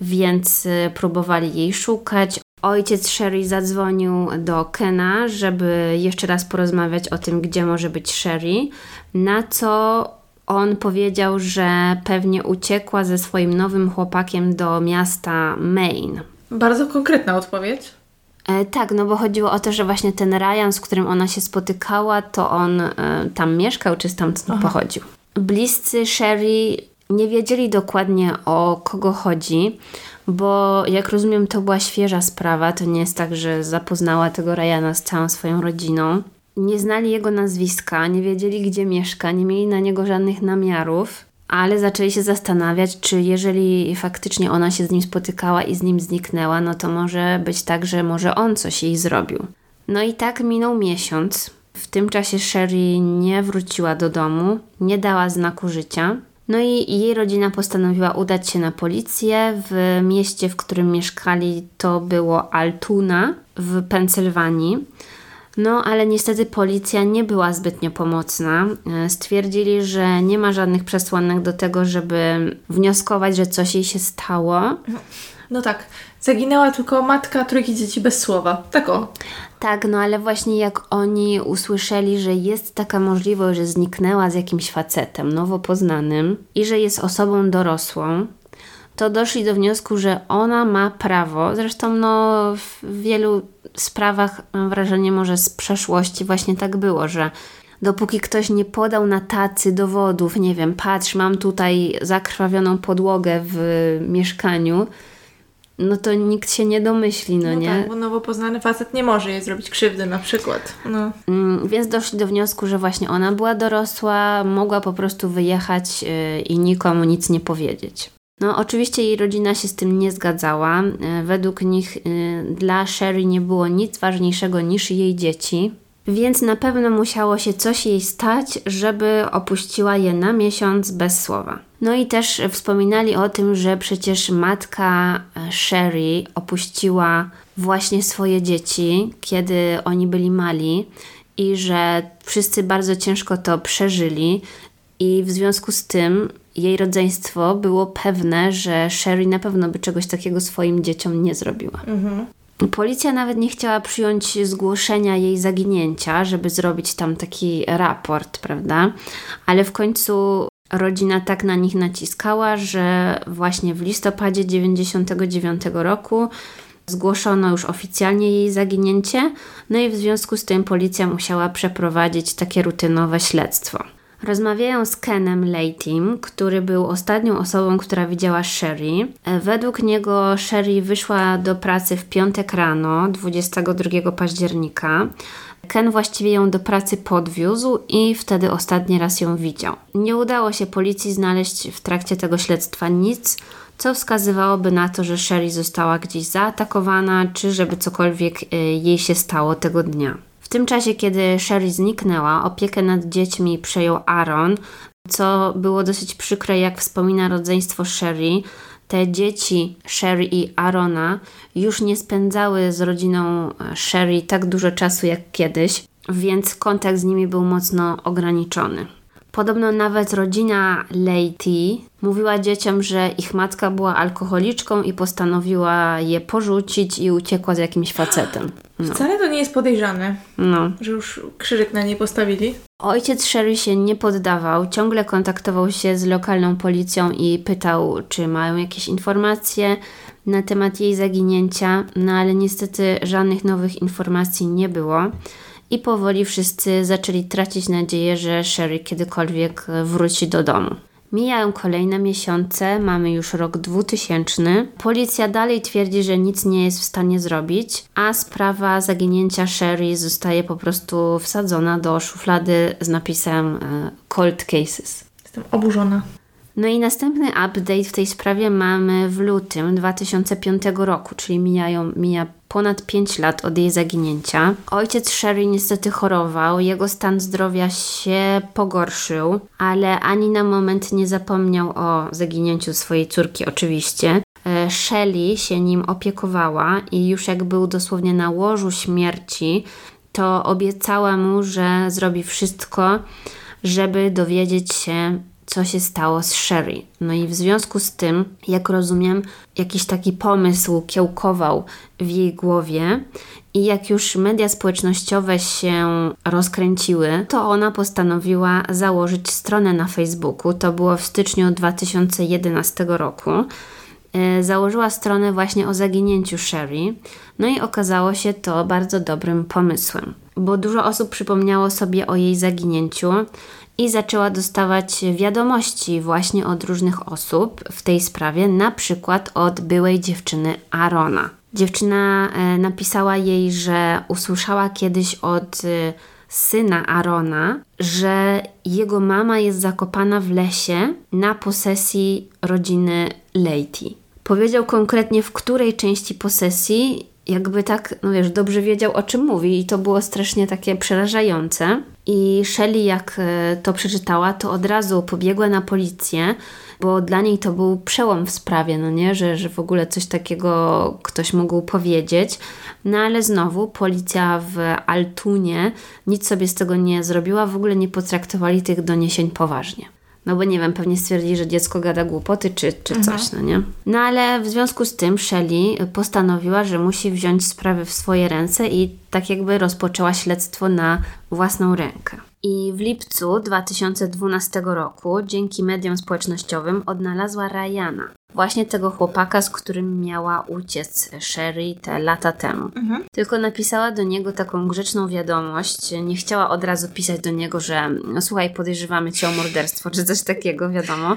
więc y, próbowali jej szukać. Ojciec Sherry zadzwonił do Kena, żeby jeszcze raz porozmawiać o tym, gdzie może być Sherry, na co on powiedział, że pewnie uciekła ze swoim nowym chłopakiem do miasta Maine. Bardzo konkretna odpowiedź. E, tak, no bo chodziło o to, że właśnie ten Ryan, z którym ona się spotykała, to on e, tam mieszkał, czy stamtąd Aha. pochodził. Bliscy Sherry nie wiedzieli dokładnie o kogo chodzi, bo jak rozumiem, to była świeża sprawa. To nie jest tak, że zapoznała tego Ryana z całą swoją rodziną. Nie znali jego nazwiska, nie wiedzieli gdzie mieszka, nie mieli na niego żadnych namiarów ale zaczęli się zastanawiać, czy jeżeli faktycznie ona się z nim spotykała i z nim zniknęła, no to może być tak, że może on coś jej zrobił. No i tak minął miesiąc. W tym czasie Sherry nie wróciła do domu, nie dała znaku życia. No i jej rodzina postanowiła udać się na policję. W mieście, w którym mieszkali, to było Altuna w Pensylwanii. No, ale niestety policja nie była zbytnio pomocna. E, stwierdzili, że nie ma żadnych przesłanek do tego, żeby wnioskować, że coś jej się stało, No tak, zaginęła tylko matka trójki dzieci bez słowa. Tak o. Tak, no ale właśnie jak oni usłyszeli, że jest taka możliwość, że zniknęła z jakimś facetem nowo poznanym i że jest osobą dorosłą, to doszli do wniosku, że ona ma prawo, zresztą no w wielu sprawach mam wrażenie może z przeszłości właśnie tak było, że dopóki ktoś nie podał na tacy dowodów, nie wiem, patrz, mam tutaj zakrwawioną podłogę w mieszkaniu, no to nikt się nie domyśli, no, No nie? tak, bo nowo poznany facet nie może jej zrobić krzywdy na przykład. No. Mm, Więc doszli do wniosku, że właśnie ona była dorosła, mogła po prostu wyjechać yy, i nikomu nic nie powiedzieć. No, oczywiście jej rodzina się z tym nie zgadzała. Yy, Według nich yy, dla Sherry nie było nic ważniejszego niż jej dzieci, więc na pewno musiało się coś jej stać, żeby opuściła je na miesiąc bez słowa. No i też wspominali o tym, że przecież matka e, Sherry opuściła właśnie swoje dzieci, kiedy oni byli mali i że wszyscy bardzo ciężko to przeżyli i w związku z tym jej rodzeństwo było pewne, że Sherry na pewno by czegoś takiego swoim dzieciom nie zrobiła. Policja nawet nie chciała przyjąć zgłoszenia jej zaginięcia, żeby zrobić tam taki raport, prawda? Ale w końcu rodzina tak na nich naciskała, że właśnie w listopadzie 99 roku zgłoszono już oficjalnie jej zaginięcie, no i w związku z tym policja musiała przeprowadzić takie rutynowe śledztwo. Rozmawiają z Kenem Leitym, który był ostatnią osobą, która widziała Sherry. E, Według niego Sherry wyszła do pracy w piątek rano, 22 października. Ken właściwie ją do pracy podwiózł i wtedy ostatni raz ją widział. Nie udało się policji znaleźć w trakcie tego śledztwa nic, co wskazywałoby na to, że Sherry została gdzieś zaatakowana, czy żeby cokolwiek e, jej się stało tego dnia. W tym czasie, kiedy Sherry zniknęła, opiekę nad dziećmi przejął Aaron, co było dosyć przykre, jak wspomina rodzeństwo Sherry. Te dzieci Sherry i Arona już nie spędzały z rodziną e, Sherry tak dużo czasu jak kiedyś, więc kontakt z nimi był mocno ograniczony. Podobno nawet rodzina Lady mówiła dzieciom, że ich matka była alkoholiczką i postanowiła je porzucić i uciekła z jakimś facetem. No. Wcale to nie jest podejrzane, no. że już krzyżyk na niej postawili. Ojciec Sherry się nie poddawał, ciągle kontaktował się z lokalną policją i pytał, czy mają jakieś informacje na temat jej zaginięcia, no ale niestety żadnych nowych informacji nie było. I powoli wszyscy zaczęli tracić nadzieję, że Sherry kiedykolwiek wróci do domu. Mijają kolejne miesiące, mamy już rok 2000. Policja dalej twierdzi, że nic nie jest w stanie zrobić, a sprawa zaginięcia Sherry zostaje po prostu wsadzona do szuflady z napisem e, Cold Cases. Jestem oburzona. No i następny update w tej sprawie mamy w lutym 2005 roku, czyli mijają, mija ponad 5 lat od jej zaginięcia. Ojciec Sherry niestety chorował, jego stan zdrowia się pogorszył, ale ani na moment nie zapomniał o zaginięciu swojej córki, oczywiście. E, Shelley się nim opiekowała i już jak był dosłownie na łożu śmierci, to obiecała mu, że zrobi wszystko, żeby dowiedzieć się, co się stało z Sherry. No i w związku z tym, jak rozumiem, jakiś taki pomysł kiełkował w jej głowie i jak już media społecznościowe się rozkręciły, to ona postanowiła założyć stronę na Facebooku. To było w styczniu 2011 roku. E, Założyła stronę właśnie o zaginięciu Sherry, no i okazało się to bardzo dobrym pomysłem, bo dużo osób przypomniało sobie o jej zaginięciu i zaczęła dostawać wiadomości właśnie od różnych osób w tej sprawie, na przykład od byłej dziewczyny Arona. Dziewczyna e, napisała jej, że usłyszała kiedyś od e, syna Arona, że jego mama jest zakopana w lesie na posesji rodziny Lady. Powiedział konkretnie w której części posesji, jakby tak, no wiesz, dobrze wiedział o czym mówi i to było strasznie takie przerażające. I Shelley jak e, to przeczytała, to od razu pobiegła na policję, bo dla niej to był przełom w sprawie, no nie, że, że w ogóle coś takiego ktoś mógł powiedzieć. No ale znowu policja w Altunie nic sobie z tego nie zrobiła, w ogóle nie potraktowali tych doniesień poważnie. No bo nie wiem, pewnie stwierdzili, że dziecko gada głupoty czy, czy coś, no nie? No ale w związku z tym Shelley postanowiła, że musi wziąć sprawy w swoje ręce i tak jakby rozpoczęła śledztwo na własną rękę. I w lipcu 2012 roku dzięki mediom społecznościowym odnalazła Ryana. Właśnie tego chłopaka, z którym miała uciec Sherry te lata temu. Tylko napisała do niego taką grzeczną wiadomość. Nie chciała od razu pisać do niego, że no, słuchaj, podejrzewamy cię o morderstwo, czy coś takiego, wiadomo.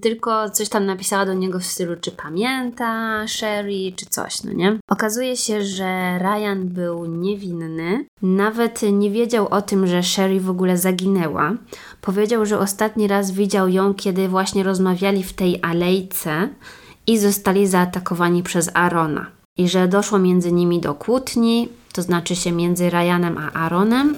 Tylko coś tam napisała do niego w stylu, czy pamięta Sherry, czy coś, no nie? Okazuje się, że Ryan był niewinny. Nawet nie wiedział o tym, że Sherry w ogóle zaginęła. Powiedział, że ostatni raz widział ją, kiedy właśnie rozmawiali w tej alejce i zostali zaatakowani przez Arona. I że doszło między nimi do kłótni, to znaczy się między Ryanem a Aaronem,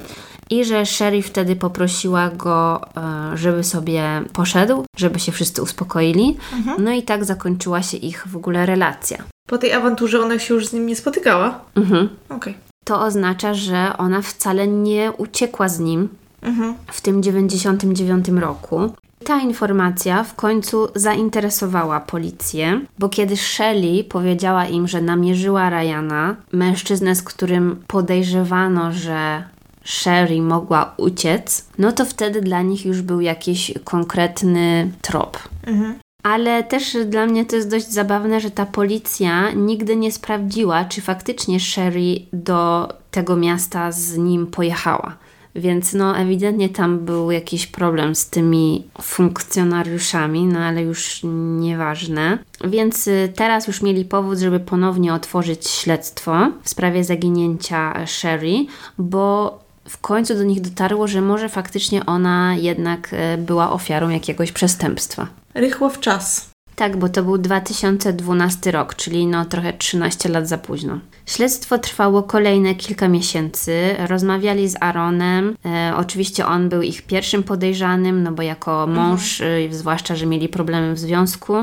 i że Sherry wtedy poprosiła go, e, żeby sobie poszedł, żeby się wszyscy uspokoili. No i tak zakończyła się ich w ogóle relacja. Po tej awanturze ona się już z nim nie spotykała? Mhm. Okej. To oznacza, że ona wcale nie uciekła z nim Mhm. w tym 99 roku. Ta informacja w końcu zainteresowała policję, bo kiedy Shelley powiedziała im, że namierzyła Ryana, mężczyznę, z którym podejrzewano, że Sherry mogła uciec, no to wtedy dla nich już był jakiś konkretny trop. Mhm. Ale też dla mnie to jest dość zabawne, że ta policja nigdy nie sprawdziła, czy faktycznie Sherry do tego miasta z nim pojechała. Więc no ewidentnie tam był jakiś problem z tymi funkcjonariuszami, no ale już nieważne. Więc y, teraz już mieli powód, żeby ponownie otworzyć śledztwo w sprawie zaginięcia Sherry, bo w końcu do nich dotarło, że może faktycznie ona jednak y, była ofiarą jakiegoś przestępstwa. Rychło w czas. Tak, bo to był 2012 rok, czyli no trochę 13 lat za późno. Śledztwo trwało kolejne kilka miesięcy. Rozmawiali z Aaronem. E, oczywiście on był ich pierwszym podejrzanym, no bo jako mąż, e, zwłaszcza, że mieli problemy w związku,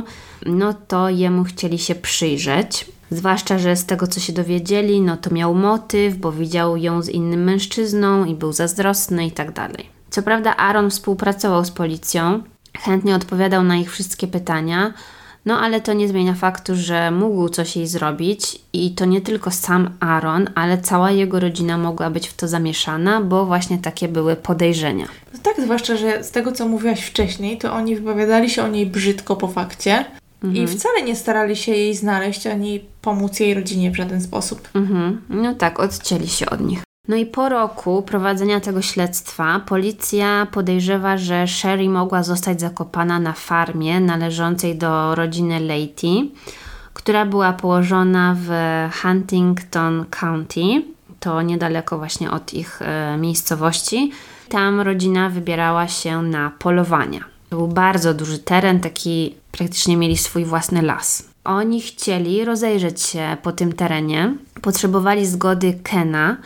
no to jemu chcieli się przyjrzeć. Zwłaszcza, że z tego co się dowiedzieli, no to miał motyw, bo widział ją z innym mężczyzną i był zazdrosny i tak dalej. Co prawda Aaron współpracował z policją, chętnie odpowiadał na ich wszystkie pytania, no ale to nie zmienia faktu, że mógł coś jej zrobić i to nie tylko sam Aaron, ale cała jego rodzina mogła być w to zamieszana, bo właśnie takie były podejrzenia. No tak, zwłaszcza, że z tego, co mówiłaś wcześniej, to oni wypowiadali się o niej brzydko po fakcie i wcale nie starali się jej znaleźć, ani pomóc jej rodzinie w żaden sposób. Mhm. No tak, odcięli się od nich. No i po roku prowadzenia tego śledztwa policja podejrzewa, że Sherry mogła zostać zakopana na farmie należącej do rodziny Leity, która była położona w Huntington County, to niedaleko właśnie od ich e, miejscowości. Tam rodzina wybierała się na polowania. To był bardzo duży teren, taki praktycznie mieli swój własny las. Oni chcieli rozejrzeć się po tym terenie, potrzebowali zgody Kena.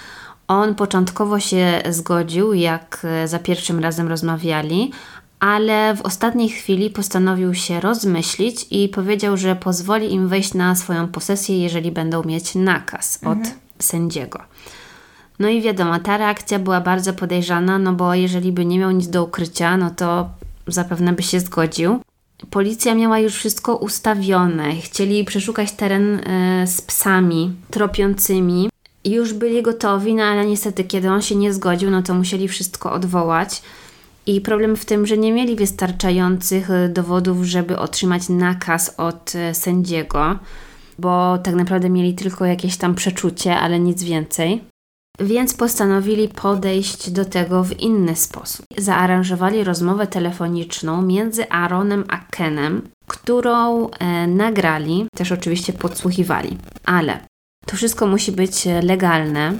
On początkowo się zgodził, jak e, za pierwszym razem rozmawiali, ale w ostatniej chwili postanowił się rozmyślić i powiedział, że pozwoli im wejść na swoją posesję, jeżeli będą mieć nakaz od sędziego. No i wiadomo, ta reakcja była bardzo podejrzana, no bo jeżeli by nie miał nic do ukrycia, no to zapewne by się zgodził. Policja miała już wszystko ustawione. Chcieli przeszukać teren e, z psami tropiącymi. I Już byli gotowi, no ale niestety, kiedy on się nie zgodził, no to musieli wszystko odwołać. I problem w tym, że nie mieli wystarczających e, dowodów, żeby otrzymać nakaz od e, sędziego, bo tak naprawdę mieli tylko jakieś tam przeczucie, ale nic więcej. Więc postanowili podejść do tego w inny sposób. Zaaranżowali rozmowę telefoniczną między Aaronem a Kenem, którą e, nagrali, też oczywiście podsłuchiwali. Ale to wszystko musi być e, legalne,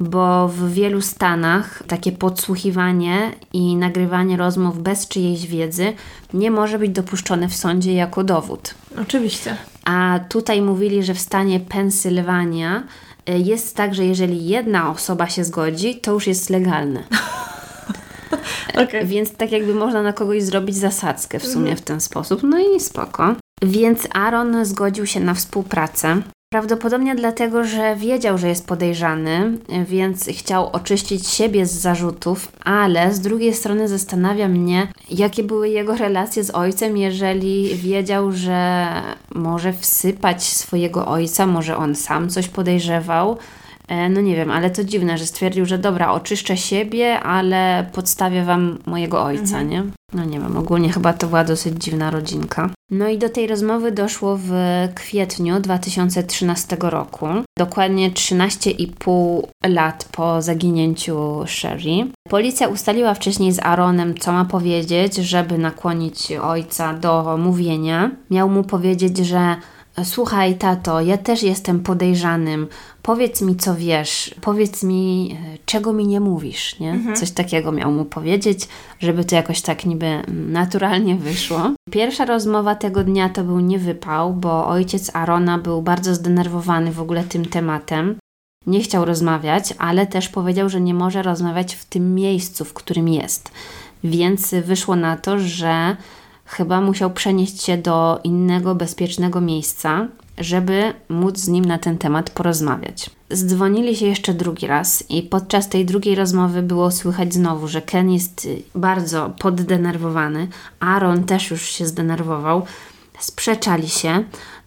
bo w wielu stanach takie podsłuchiwanie i nagrywanie rozmów bez czyjejś wiedzy nie może być dopuszczone w sądzie jako dowód. Oczywiście. A tutaj mówili, że w stanie Pensylwania y, jest tak, że jeżeli jedna osoba się zgodzi, to już jest legalne. Okej. Więc tak jakby można na kogoś zrobić zasadzkę w sumie w ten sposób. No i spoko. Więc Aaron zgodził się na współpracę. Prawdopodobnie dlatego, że wiedział, że jest podejrzany, więc chciał oczyścić siebie z zarzutów, ale z drugiej strony zastanawia mnie, jakie były jego relacje z ojcem, jeżeli wiedział, że może wsypać swojego ojca, może on sam coś podejrzewał. E, no nie wiem, ale to dziwne, że stwierdził, że dobra, oczyszczę siebie, ale podstawię wam mojego ojca, mhm. nie? No nie wiem, ogólnie chyba to była dosyć dziwna rodzinka. No i do tej rozmowy doszło w kwietniu 2013 roku, dokładnie 13,5 lat po zaginięciu Sherry. Policja ustaliła wcześniej z Aaronem, co ma powiedzieć, żeby nakłonić ojca do mówienia. Miał mu powiedzieć, że Słuchaj, tato, ja też jestem podejrzanym. Powiedz mi, co wiesz. Powiedz mi, e, czego mi nie mówisz, nie? Mhm. Coś takiego miał mu powiedzieć, żeby to jakoś tak niby naturalnie wyszło. Pierwsza rozmowa tego dnia to był niewypał, bo ojciec Arona był bardzo zdenerwowany w ogóle tym tematem. Nie chciał rozmawiać, ale też powiedział, że nie może rozmawiać w tym miejscu, w którym jest. Więc wyszło na to, że chyba musiał przenieść się do innego bezpiecznego miejsca, żeby móc z nim na ten temat porozmawiać. Zdzwonili się jeszcze drugi raz i podczas tej drugiej rozmowy było słychać znowu, że Ken jest bardzo poddenerwowany, Aaron też już się zdenerwował. Sprzeczali się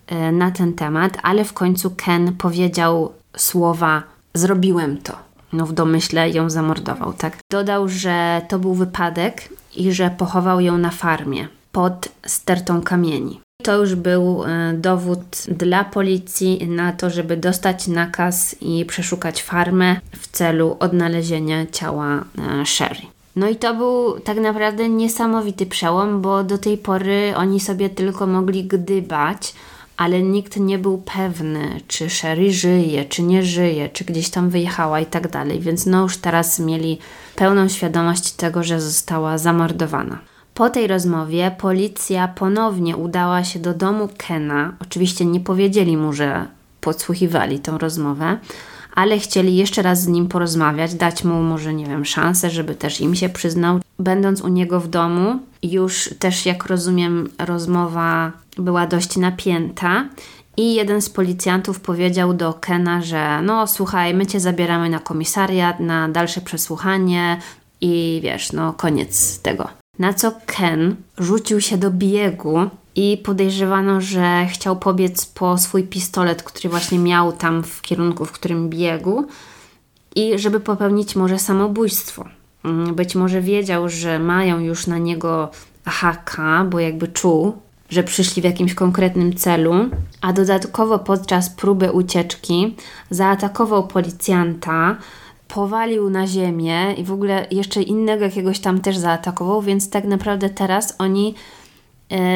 e, na ten temat, ale w końcu Ken powiedział słowa: Zrobiłem to. No w domyśle ją zamordował, tak? Dodał, że to był wypadek i że pochował ją na farmie pod stertą kamieni. To już był e, dowód dla policji na to, żeby dostać nakaz i przeszukać farmę w celu odnalezienia ciała e, Sherry. No i to był tak naprawdę niesamowity przełom, bo do tej pory oni sobie tylko mogli gdybać, ale nikt nie był pewny, czy Sherry żyje, czy nie żyje, czy gdzieś tam wyjechała i tak dalej. Więc no już teraz mieli pełną świadomość tego, że została zamordowana. Po tej rozmowie policja ponownie udała się do domu Kena. Oczywiście nie powiedzieli mu, że podsłuchiwali tą rozmowę, ale chcieli jeszcze raz z nim porozmawiać, dać mu może, nie wiem, szansę, żeby też im się przyznał. Będąc u niego w domu, już też, jak rozumiem, rozmowa była dość napięta. I jeden z policjantów powiedział do Kena, że no słuchaj, my cię zabieramy na komisariat, na dalsze przesłuchanie i wiesz, no koniec tego. Na co Ken rzucił się do biegu i podejrzewano, że chciał pobiec po swój pistolet, który właśnie miał tam w kierunku, w którym biegł, i żeby popełnić może samobójstwo. Mm, być może wiedział, że mają już na niego haka, bo jakby czuł, że przyszli w jakimś konkretnym celu, a dodatkowo podczas próby ucieczki zaatakował policjanta, powalił na ziemię i w ogóle jeszcze innego jakiegoś tam też zaatakował, więc tak naprawdę teraz oni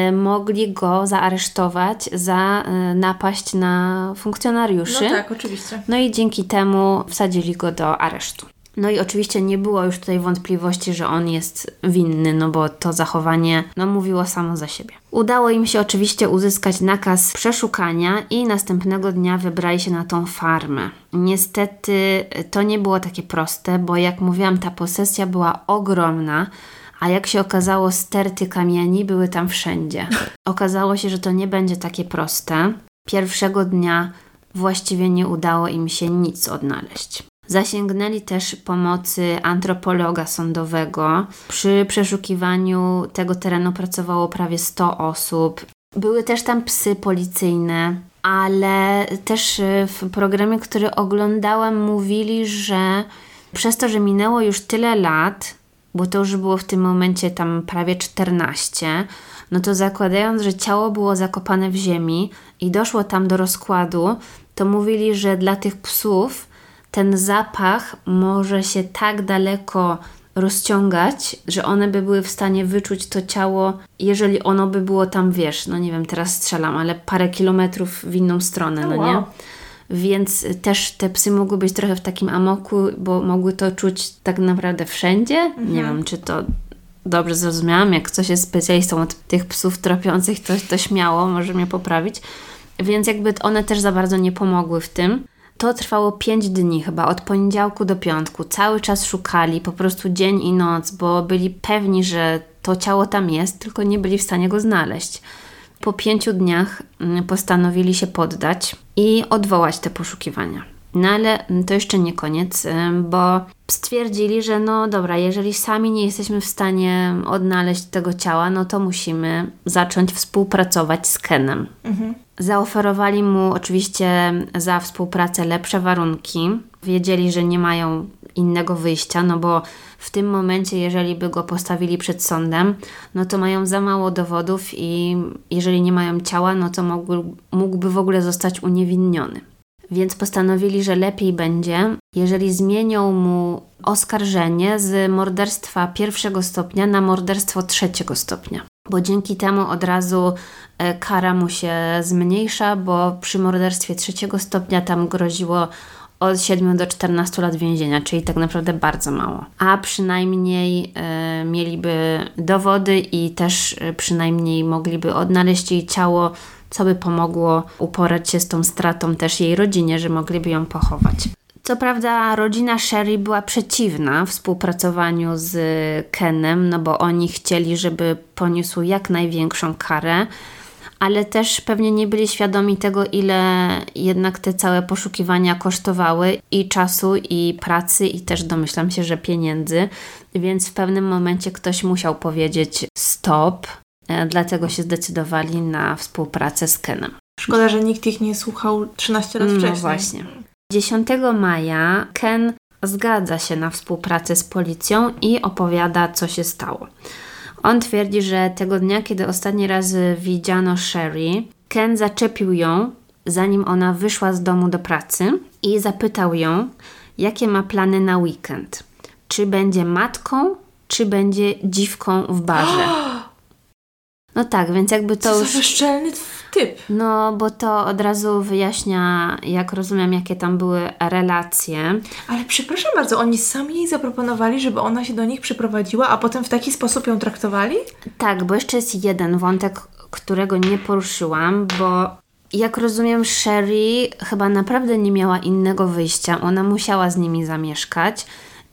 y, mogli go zaaresztować za y, napaść na funkcjonariuszy. No tak, oczywiście. No i dzięki temu wsadzili go do aresztu. No i oczywiście nie było już tutaj wątpliwości, że on jest winny, no bo to zachowanie no, mówiło samo za siebie. Udało im się oczywiście uzyskać nakaz przeszukania i następnego dnia wybrali się na tą farmę. Niestety to nie było takie proste, bo jak mówiłam, ta posesja była ogromna a jak się okazało, sterty kamieni były tam wszędzie. Okazało się, że to nie będzie takie proste. Pierwszego dnia właściwie nie udało im się nic odnaleźć. Zasięgnęli też pomocy antropologa sądowego. Przy przeszukiwaniu tego terenu pracowało prawie 100 osób. Były też tam psy policyjne, ale też y, w programie, który oglądałam, mówili, że przez to, że minęło już tyle lat, bo to już było w tym momencie tam prawie 14, no to zakładając, że ciało było zakopane w ziemi i doszło tam do rozkładu, to mówili, że dla tych psów ten zapach może się tak daleko rozciągać, że one by były w stanie wyczuć to ciało, jeżeli ono by było tam, wiesz, no nie wiem, teraz strzelam, ale parę kilometrów w inną stronę, no, no nie? Więc też te psy mogły być trochę w takim amoku, bo mogły to czuć tak naprawdę wszędzie. Mhm. Nie wiem, czy to dobrze zrozumiałam. Jak ktoś jest specjalistą od tych psów tropiących, to, to śmiało może mnie poprawić. Więc jakby one też za bardzo nie pomogły w tym. To trwało 5 dni chyba, od poniedziałku do piątku. Cały czas szukali, po prostu dzień i noc, bo byli pewni, że to ciało tam jest, tylko nie byli w stanie go znaleźć. Po pięciu dniach mm, postanowili się poddać. i odwołać te poszukiwania. No ale to jeszcze nie koniec, bo stwierdzili, że no dobra, jeżeli sami nie jesteśmy w stanie odnaleźć tego ciała, no to musimy zacząć współpracować z Kenem. Mhm. Zaoferowali mu oczywiście za współpracę lepsze warunki. Wiedzieli, że nie mają innego wyjścia, no bo w tym momencie, jeżeli by go postawili przed sądem, no to mają za mało dowodów i jeżeli nie mają ciała, no to mógłby, w ogóle zostać uniewinniony. Więc postanowili, że lepiej będzie, jeżeli zmienią mu oskarżenie z morderstwa pierwszego stopnia na morderstwo trzeciego stopnia. Bo dzięki temu od razu e, kara mu się zmniejsza, bo przy morderstwie trzeciego stopnia tam groziło od 7 do 14 lat więzienia, czyli tak naprawdę bardzo mało. A przynajmniej e, mieliby dowody i też e, przynajmniej mogliby odnaleźć jej ciało, co by pomogło uporać się z tą stratą też jej rodzinie, że mogliby ją pochować. Co prawda, rodzina Sherry była przeciwna współpracowaniu z Kenem, no bo oni chcieli, żeby poniósł jak największą karę ale też pewnie nie byli świadomi tego, ile jednak te całe poszukiwania kosztowały i czasu, i pracy, i też domyślam się, że pieniędzy, więc w pewnym momencie ktoś musiał powiedzieć stop, e, dlatego się zdecydowali na współpracę z Kenem. Szkoda, że nikt ich nie słuchał 13 lat no wcześniej. No właśnie. 10 maja Ken zgadza się na współpracę z policją i opowiada, co się stało. On twierdzi, że tego dnia, kiedy ostatni raz widziano Sherry, Ken zaczepił ją, zanim ona wyszła z domu do pracy i zapytał ją, jakie ma plany na weekend. Czy będzie matką, czy będzie dziwką w barze. No tak, więc jakby to Co już... Co szczelny typ. No, bo to od razu wyjaśnia, jak rozumiem, jakie tam były relacje. Ale przepraszam bardzo, oni sami jej zaproponowali, żeby ona się do nich przyprowadziła, a potem w taki sposób ją traktowali? Tak, bo jeszcze jest jeden wątek, którego nie poruszyłam, bo jak rozumiem, Sherry chyba naprawdę nie miała innego wyjścia. Ona musiała z nimi zamieszkać.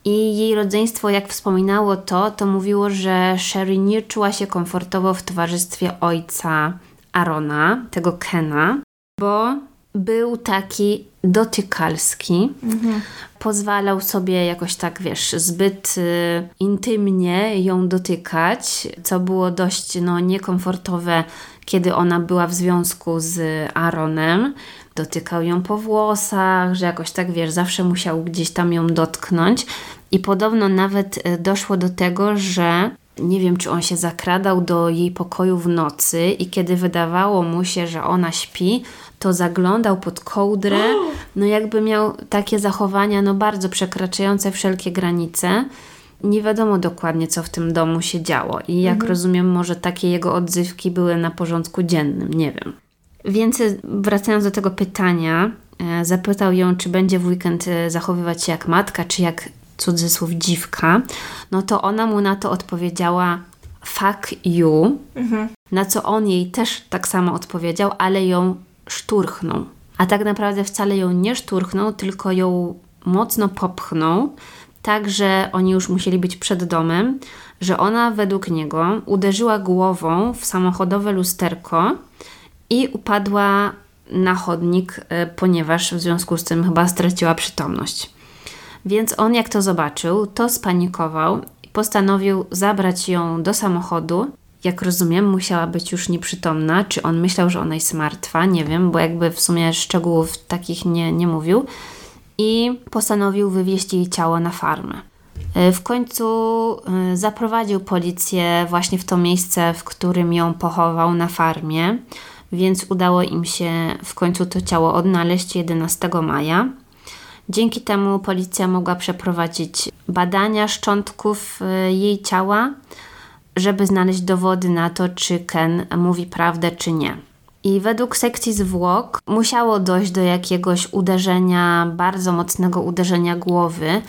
I jej rodzeństwo, jak wspominało to, to mówiło, że Sherry nie czuła się komfortowo w towarzystwie ojca Arona, tego Kena, bo był taki dotykalski. Mhm. Pozwalał sobie jakoś tak, wiesz, zbyt y, intymnie ją dotykać, co było dość no, niekomfortowe, kiedy ona była w związku z Aaronem. Dotykał ją po włosach, że jakoś tak, wiesz, zawsze musiał gdzieś tam ją dotknąć. I podobno nawet y, doszło do tego, że nie wiem, czy on się zakradał do jej pokoju w nocy i kiedy wydawało mu się, że ona śpi, to zaglądał pod kołdrę, no jakby miał takie zachowania, no bardzo przekraczające wszelkie granice. Nie wiadomo dokładnie, co w tym domu się działo i jak mhm. rozumiem, może takie jego odzywki były na porządku dziennym, nie wiem. Więc wracając do tego pytania, e, zapytał ją, czy będzie w weekend e, zachowywać się jak matka, czy jak cudzysłów dziwka, no to ona mu na to odpowiedziała fuck you, mhm. na co on jej też tak samo odpowiedział, ale ją szturchnął. A tak naprawdę wcale ją nie szturchnął, tylko ją mocno popchnął, tak że oni już musieli być przed domem, że ona według niego uderzyła głową w samochodowe lusterko i upadła na chodnik, e, ponieważ w związku z tym chyba straciła przytomność. Więc on, jak to zobaczył, to spanikował i postanowił zabrać ją do samochodu. Jak rozumiem, musiała być już nieprzytomna. Czy on myślał, że ona jest martwa? Nie wiem, bo jakby w sumie szczegółów takich nie, nie mówił. I postanowił wywieźć jej ciało na farmę. E, w końcu e, zaprowadził policję właśnie w to miejsce, w którym ją pochował na farmie, więc udało im się w końcu to ciało odnaleźć 11 maja. Dzięki temu policja mogła przeprowadzić badania szczątków y, jej ciała, żeby znaleźć dowody na to, czy Ken mówi prawdę, czy nie. I według sekcji zwłok musiało dojść do jakiegoś uderzenia, bardzo mocnego uderzenia głowy,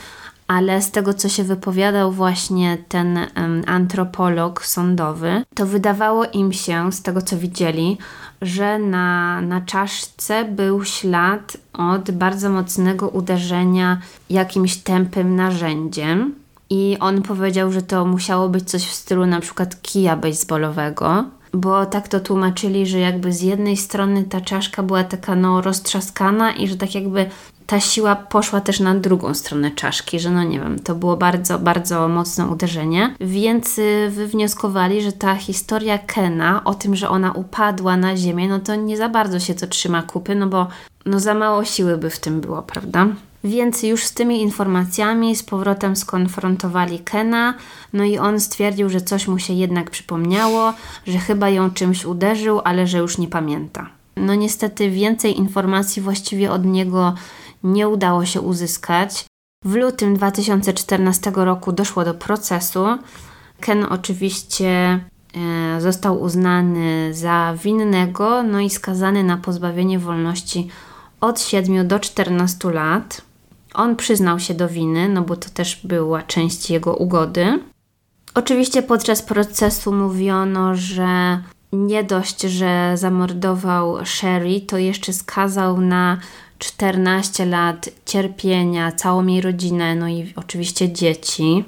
ale z tego, co się wypowiadał właśnie ten um, antropolog sądowy, to wydawało im się, z tego co widzieli, że na, na czaszce był ślad od bardzo mocnego uderzenia jakimś tępym narzędziem. I on powiedział, że to musiało być coś w stylu na przykład kija baseballowego. Bo tak to tłumaczyli, że jakby z jednej strony ta czaszka była taka no roztrzaskana i że tak jakby ta siła poszła też na drugą stronę czaszki, że no nie wiem, to było bardzo, bardzo mocne uderzenie, więc y, wywnioskowali, że ta historia Kena o tym, że ona upadła na ziemię, no to nie za bardzo się to trzyma kupy, no bo no za mało siły by w tym było, prawda? Więc już z tymi informacjami z powrotem skonfrontowali Kena, no i on stwierdził, że coś mu się jednak przypomniało, że chyba ją czymś uderzył, ale że już nie pamięta. No niestety więcej informacji właściwie od niego nie udało się uzyskać. W lutym 2014 roku doszło do procesu. Ken oczywiście e, został uznany za winnego, no i skazany na pozbawienie wolności od 7 do 14 lat. On przyznał się do winy, no bo to też była część jego ugody. Oczywiście podczas procesu mówiono, że nie dość, że zamordował Sherry, to jeszcze skazał na 14 lat cierpienia całą jej rodzinę, no i oczywiście dzieci.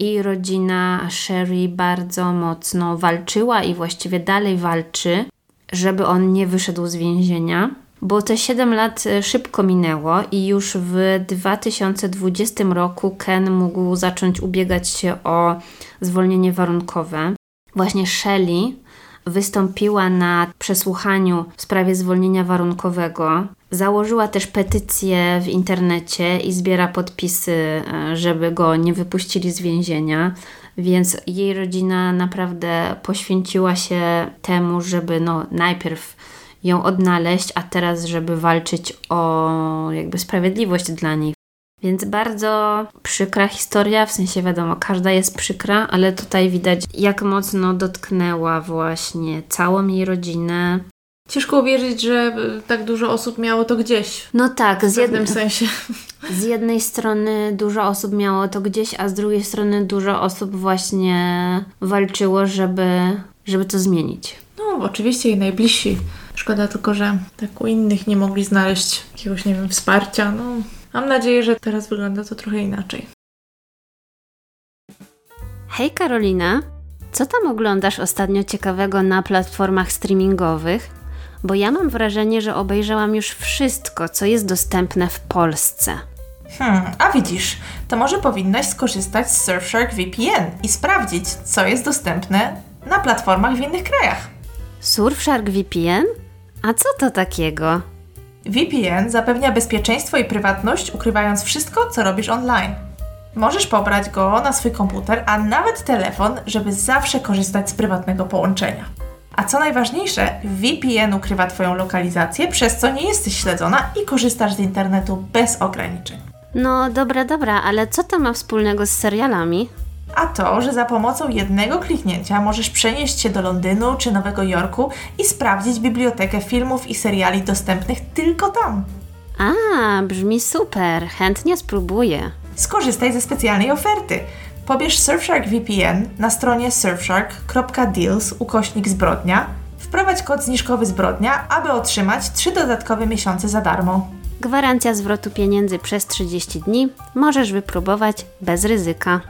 I rodzina Sherry bardzo mocno walczyła i właściwie dalej walczy, żeby on nie wyszedł z więzienia. Bo te 7 lat e, szybko minęło i już w 2020 roku Ken mógł zacząć ubiegać się o zwolnienie warunkowe. Właśnie Shelley wystąpiła na przesłuchaniu w sprawie zwolnienia warunkowego. Założyła też petycję w internecie i zbiera podpisy, e, żeby go nie wypuścili z więzienia. Więc jej rodzina naprawdę poświęciła się temu, żeby no, najpierw ją odnaleźć, a teraz, żeby walczyć o jakby sprawiedliwość dla niej. Więc bardzo przykra historia, w sensie wiadomo, każda jest przykra, ale tutaj widać, jak mocno dotknęła właśnie całą jej rodzinę. Ciężko uwierzyć, że tak dużo osób miało to gdzieś. No tak, w jednym sensie. Z jednej strony dużo osób miało to gdzieś, a z drugiej strony dużo osób właśnie walczyło, żeby, żeby to zmienić. No, oczywiście i najbliżsi. Szkoda tylko, że tak u innych nie mogli znaleźć jakiegoś, nie wiem, wsparcia. No, Mam nadzieję, że teraz wygląda to trochę inaczej. Hej Karolina, co tam oglądasz ostatnio ciekawego na platformach streamingowych? Bo ja mam wrażenie, że obejrzałam już wszystko, co jest dostępne w Polsce. Hmm, a widzisz, to może powinnaś skorzystać z Surfshark VPN i sprawdzić, co jest dostępne na platformach w innych krajach. Surfshark VPN? A co to takiego? VPN zapewnia bezpieczeństwo i prywatność, ukrywając wszystko, co robisz online. Możesz pobrać go na swój komputer, a nawet telefon, żeby zawsze korzystać z prywatnego połączenia. A co najważniejsze, VPN ukrywa Twoją lokalizację, przez co nie jesteś śledzona i korzystasz z internetu bez ograniczeń. No dobra, dobra, ale co to ma wspólnego z serialami? A to, że za pomocą jednego kliknięcia możesz przenieść się do Londynu czy Nowego Jorku i sprawdzić bibliotekę filmów i seriali dostępnych tylko tam. A, brzmi super, chętnie spróbuję. Skorzystaj ze specjalnej oferty. Pobierz Surfshark VPN na stronie surfshark.deals ukośnik zbrodnia. Wprowadź kod zniżkowy zbrodnia, aby otrzymać 3 dodatkowe miesiące za darmo. Gwarancja zwrotu pieniędzy przez 30 dni. Możesz wypróbować bez ryzyka.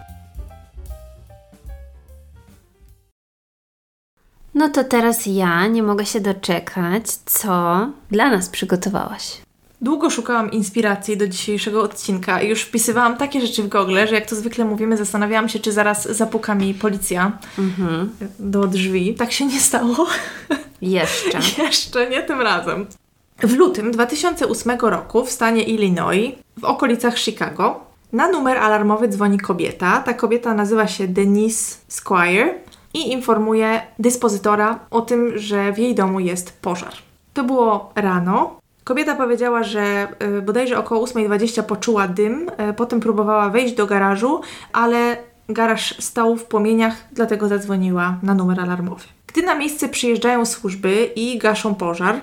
No to teraz ja nie mogę się doczekać, co dla nas przygotowałaś. Długo szukałam inspiracji do dzisiejszego odcinka i już wpisywałam takie rzeczy w Google, że jak to zwykle mówimy, zastanawiałam się, czy zaraz zapuka mi policja mhm. do drzwi. Tak się nie stało. Jeszcze. Jeszcze, nie tym razem. W lutym 2008 roku w stanie Illinois, w okolicach Chicago, na numer alarmowy dzwoni kobieta. Ta kobieta nazywa się Denise Squire i informuje dyspozytora o tym, że w jej domu jest pożar. To było rano. Kobieta powiedziała, że y, bodajże około 8.20 poczuła dym, y, potem próbowała wejść do garażu, ale garaż stał w płomieniach, dlatego zadzwoniła na numer alarmowy. Gdy na miejsce przyjeżdżają służby i gaszą pożar,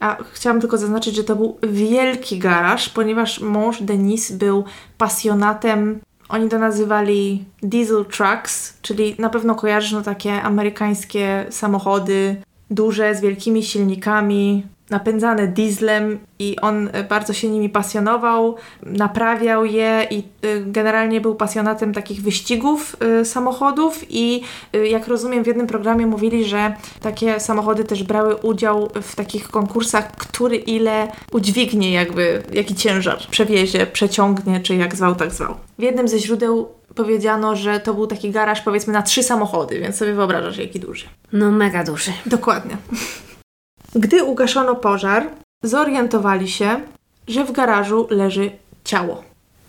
a chciałam tylko zaznaczyć, że to był wielki garaż, ponieważ mąż Denis był pasjonatem oni to nazywali diesel trucks, czyli na pewno kojarzysz no takie amerykańskie samochody, duże, z wielkimi silnikami. Napędzane dieslem i on y, bardzo się nimi pasjonował, naprawiał je i y, generalnie był pasjonatem takich wyścigów y, samochodów i jak rozumiem w jednym programie mówili, że takie samochody też brały udział w takich konkursach, który ile udźwignie jakby, jaki ciężar przewiezie, przeciągnie, czy jak zwał, tak zwał. W jednym ze źródeł powiedziano, że to był taki garaż powiedzmy na trzy samochody, więc sobie wyobrażasz jaki duży. No mega duży. Dokładnie. Gdy ugaszono pożar, zorientowali się, że w garażu leży ciało.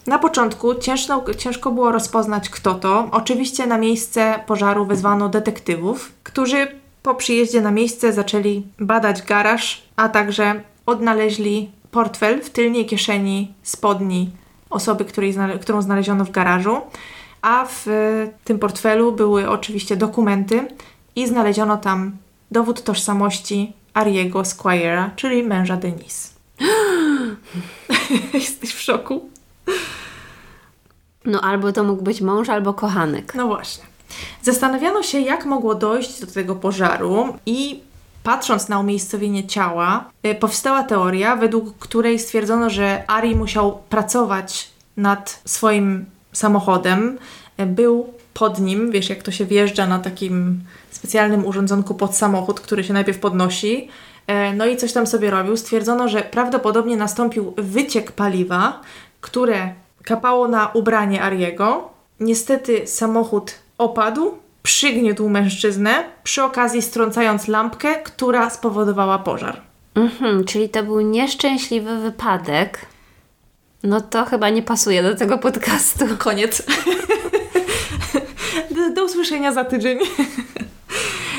Na początku ciężko, ciężko było rozpoznać, kto to. Oczywiście na miejsce pożaru wezwano detektywów, którzy po przyjeździe na miejsce zaczęli badać garaż, a także odnaleźli portfel w tylnej kieszeni spodni osoby, której, którą znaleziono w garażu, a w tym portfelu były oczywiście dokumenty i znaleziono tam dowód tożsamości Ariego Squire'a, czyli męża Denise. Jesteś w szoku? No albo to mógł być mąż, albo kochanek. No właśnie. Zastanawiano się, jak mogło dojść do tego pożaru i patrząc na umiejscowienie ciała, y, powstała teoria, według której stwierdzono, że Ari musiał pracować nad swoim samochodem. Y, był pod nim, wiesz, jak to się wjeżdża na takim specjalnym urządzonku pod samochód, który się najpierw podnosi. E, no i coś tam sobie robił. Stwierdzono, że prawdopodobnie nastąpił wyciek paliwa, które kapało na ubranie Ariego. Niestety samochód opadł, przygniótł mężczyznę, przy okazji strącając lampkę, która spowodowała pożar. Mhm, czyli to był nieszczęśliwy wypadek. No to chyba nie pasuje do tego podcastu. Koniec. usłyszenia za tydzień.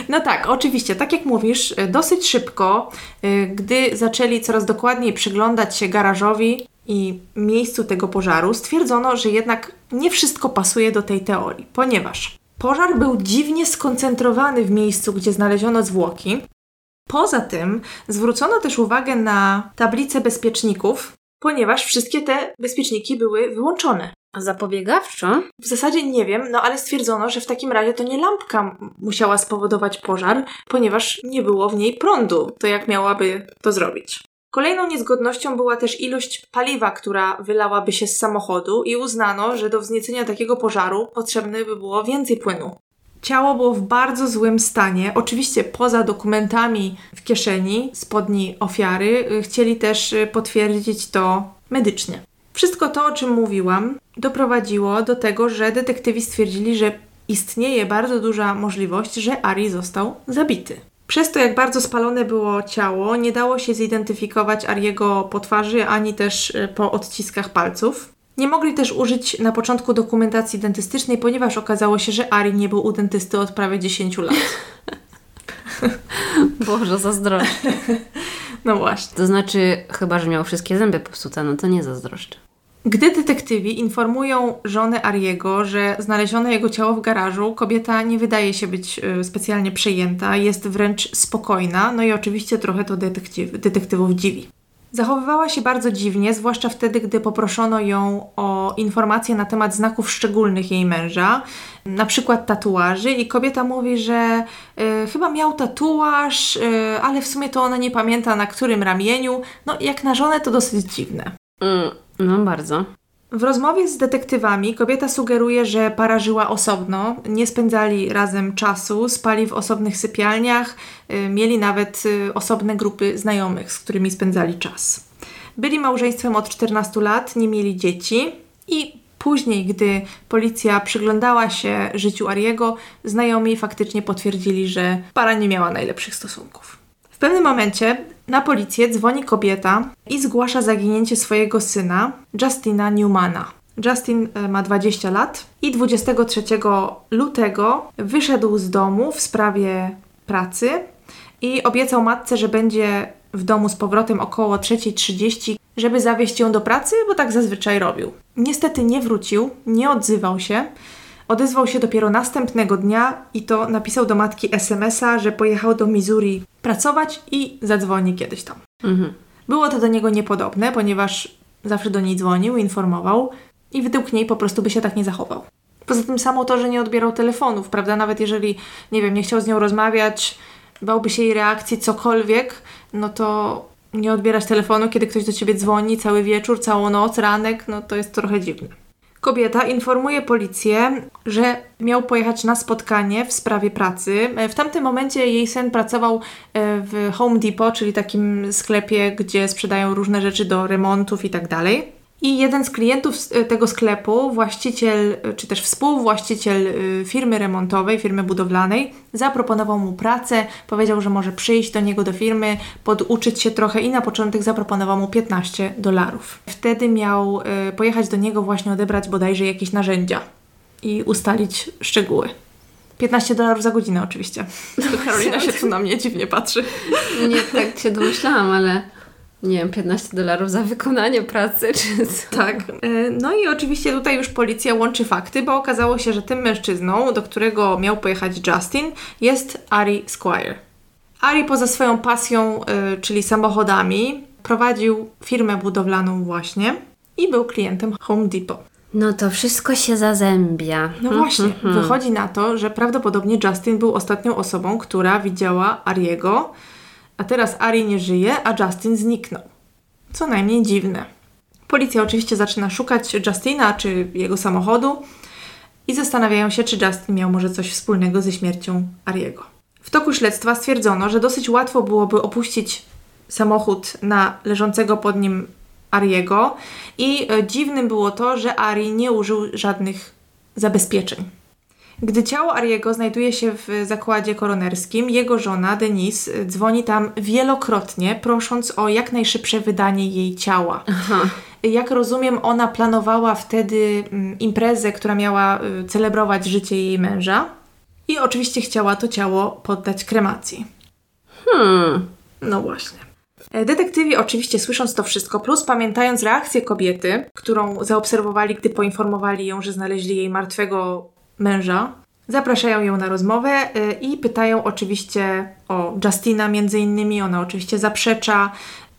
No tak, oczywiście, tak jak mówisz, y, dosyć szybko, y, gdy zaczęli coraz dokładniej przyglądać się garażowi i miejscu tego pożaru, stwierdzono, że jednak nie wszystko pasuje do tej teorii, ponieważ pożar był dziwnie skoncentrowany w miejscu, gdzie znaleziono zwłoki. Poza tym zwrócono też uwagę na tablicę bezpieczników, ponieważ wszystkie te bezpieczniki były wyłączone. Zapobiegawczo? W zasadzie nie wiem, no ale stwierdzono, że w takim razie to nie lampka musiała spowodować pożar, ponieważ nie było w niej prądu. To jak miałaby to zrobić? Kolejną niezgodnością była też ilość paliwa, która wylałaby się z samochodu i uznano, że do wzniecenia takiego pożaru potrzebne by było więcej płynu. Ciało było w bardzo złym stanie. Oczywiście poza dokumentami w kieszeni spodni ofiary y, chcieli też y, potwierdzić to medycznie. Wszystko to, o czym mówiłam, doprowadziło do tego, że detektywi stwierdzili, że istnieje bardzo duża możliwość, że Ari został zabity. Przez to, jak bardzo spalone było ciało, nie dało się zidentyfikować Ariego po twarzy ani też e, po odciskach palców. Nie mogli też użyć na początku dokumentacji dentystycznej, ponieważ okazało się, że Ari nie był u dentysty od prawie 10 lat. Boże, zazdroszczę. No właśnie. To znaczy, chyba, że miał wszystkie zęby popsute, no to nie zazdroszczę. Gdy detektywi informują żonę Ariego, że znaleziono jego ciało w garażu, kobieta nie wydaje się być y, specjalnie przejęta, jest wręcz spokojna, no i oczywiście trochę to detektyw, detektywów dziwi. Zachowywała się bardzo dziwnie, zwłaszcza wtedy, gdy poproszono ją o informacje na temat znaków szczególnych jej męża, na przykład tatuaży, i kobieta mówi, że y, chyba miał tatuaż, y, ale w sumie to ona nie pamięta na którym ramieniu. No, jak na żonę to dosyć dziwne. Mm, no, bardzo. W rozmowie z detektywami kobieta sugeruje, że para żyła osobno, nie spędzali razem czasu, spali w osobnych sypialniach, y, mieli nawet y, osobne grupy znajomych, z którymi spędzali czas. Byli małżeństwem od 14 lat, nie mieli dzieci i później, gdy policja przyglądała się życiu Ariego, znajomi faktycznie potwierdzili, że para nie miała najlepszych stosunków. W pewnym momencie na policję dzwoni kobieta i zgłasza zaginięcie swojego syna, Justina Newmana. Justin e, ma 20 lat i 23 lutego wyszedł z domu w sprawie pracy i obiecał matce, że będzie w domu z powrotem około 3.30, żeby zawieźć ją do pracy, bo tak zazwyczaj robił. Niestety nie wrócił, nie odzywał się. Odezwał się dopiero następnego dnia i to napisał do matki SMS-a, że pojechał do Missouri pracować i zadzwoni kiedyś tam. Mhm. Było to do niego niepodobne, ponieważ zawsze do niej dzwonił, informował i według niej po prostu by się tak nie zachował. Poza tym samo to, że nie odbierał telefonów, prawda? Nawet jeżeli, nie wiem, nie chciał z nią rozmawiać, bałby się jej reakcji, cokolwiek, no to nie odbierać telefonu, kiedy ktoś do ciebie dzwoni cały wieczór, całą noc, ranek, no to jest trochę dziwne. Kobieta informuje policję, że miał pojechać na spotkanie w sprawie pracy. W tamtym momencie jej syn pracował e, w Home Depot, czyli takim sklepie, gdzie sprzedają różne rzeczy do remontów i tak dalej. I jeden z klientów e, tego sklepu, właściciel e, czy też współwłaściciel e, firmy remontowej, firmy budowlanej, zaproponował mu pracę, powiedział, że może przyjść do niego do firmy, poduczyć się trochę i na początek zaproponował mu 15 dolarów. Wtedy miał pojechać do niego właśnie odebrać bodajże jakieś narzędzia i ustalić szczegóły. 15 dolarów za godzinę oczywiście. Karolina się tu na mnie dziwnie patrzy. Nie, tak się domyślałam, ale nie wiem, 15 dolarów za wykonanie pracy, czy co? Tak. E, no i oczywiście tutaj już policja łączy fakty, bo okazało się, że tym mężczyzną, do którego miał pojechać Justin, jest Ari Squire. Ari poza swoją pasją, e, czyli samochodami, prowadził firmę budowlaną właśnie i był klientem Home Depot. No to wszystko się zazębia. No właśnie, wychodzi na to, że prawdopodobnie Justin był ostatnią osobą, która widziała Ariego a teraz Ari nie żyje, a Justin zniknął. Co najmniej dziwne. Policja oczywiście zaczyna szukać Justina czy jego samochodu i zastanawiają się, czy Justin miał może coś wspólnego ze śmiercią Ariego. W toku śledztwa stwierdzono, że dosyć łatwo byłoby opuścić samochód na leżącego pod nim Ariego i e, dziwnym było to, że Ari nie użył żadnych zabezpieczeń. Gdy ciało Ariego znajduje się w zakładzie koronerskim, jego żona Denise dzwoni tam wielokrotnie, prosząc o jak najszybsze wydanie jej ciała. Aha. Jak rozumiem, ona planowała wtedy mm, imprezę, która miała y, celebrować życie jej męża i oczywiście chciała to ciało poddać kremacji. Hmm. No właśnie. E, detektywi oczywiście słysząc to wszystko, plus pamiętając reakcję kobiety, którą zaobserwowali, gdy poinformowali ją, że znaleźli jej martwego męża. Zapraszają ją na rozmowę y, i pytają oczywiście o Justina między innymi. Ona oczywiście zaprzecza.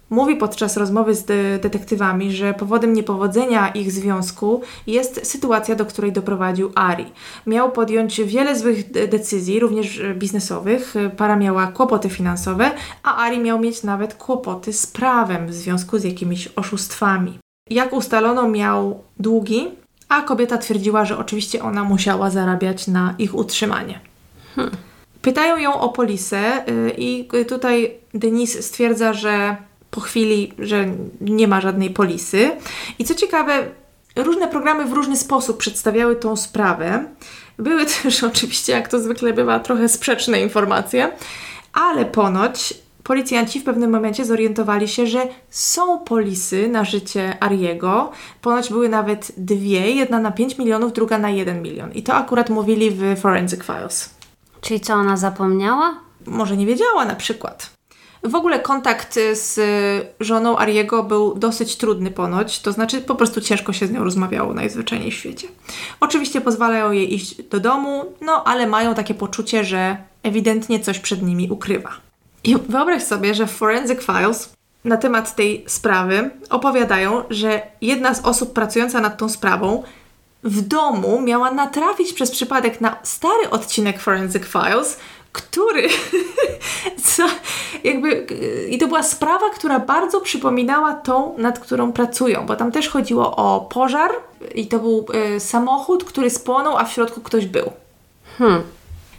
Mówi podczas rozmowy z de detektywami, że powodem niepowodzenia ich związku jest sytuacja, do której doprowadził Ari. Miał podjąć wiele złych de decyzji, również biznesowych. Para miała kłopoty finansowe, a Ari miał mieć nawet kłopoty z prawem w związku z jakimiś oszustwami. Jak ustalono, miał długi, a kobieta twierdziła, że oczywiście ona musiała zarabiać na ich utrzymanie. Hmm. Pytają ją o polisę y, i tutaj Denise stwierdza, że po chwili, że nie ma żadnej polisy. I co ciekawe, różne programy w różny sposób przedstawiały tą sprawę. Były też oczywiście, jak to zwykle bywa, trochę sprzeczne informacje, ale ponoć policjanci w pewnym momencie zorientowali się, że są polisy na życie Ariego. Ponoć były nawet dwie, jedna na 5 milionów, druga na 1 milion. I to akurat mówili w Forensic Files. Czyli co, ona zapomniała? Może nie wiedziała na przykład. W ogóle kontakt z żoną Ariego był dosyć trudny ponoć, to znaczy po prostu ciężko się z nią rozmawiało najzwyczajniej w świecie. Oczywiście pozwalają jej iść do domu, no ale mają takie poczucie, że ewidentnie coś przed nimi ukrywa. I wyobraź sobie, że w Forensic Files na temat tej sprawy opowiadają, że jedna z osób pracująca nad tą sprawą w domu miała natrafić przez przypadek na stary odcinek Forensic Files, który co, jakby i to była sprawa, która bardzo przypominała tą, nad którą pracują, bo tam też chodziło o pożar i to był y, samochód, który spłonął, a w środku ktoś był. Hmm.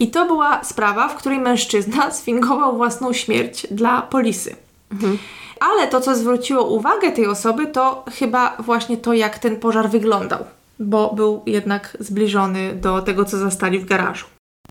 I to była sprawa, w której mężczyzna sfingował własną śmierć dla polisy. Mhm. Ale to, co zwróciło uwagę tej osoby, to chyba właśnie to, jak ten pożar wyglądał, bo był jednak zbliżony do tego, co zastali w garażu.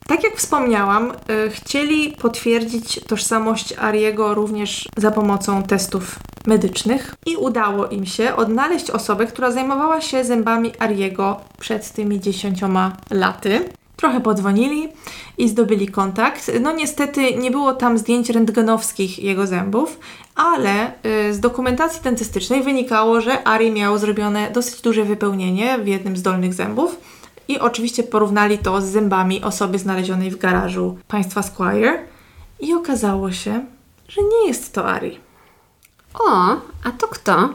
Tak jak wspomniałam, yy, chcieli potwierdzić tożsamość Ariego również za pomocą testów medycznych i udało im się odnaleźć osobę, która zajmowała się zębami Ariego przed tymi dziesięcioma laty. Trochę podzwonili i zdobyli kontakt. No niestety nie było tam zdjęć rentgenowskich jego zębów, ale y, z dokumentacji dentystycznej wynikało, że Ari miał zrobione dosyć duże wypełnienie w jednym z dolnych zębów i oczywiście porównali to z zębami osoby znalezionej w garażu państwa Squire i okazało się, że nie jest to Ari. O, a to kto?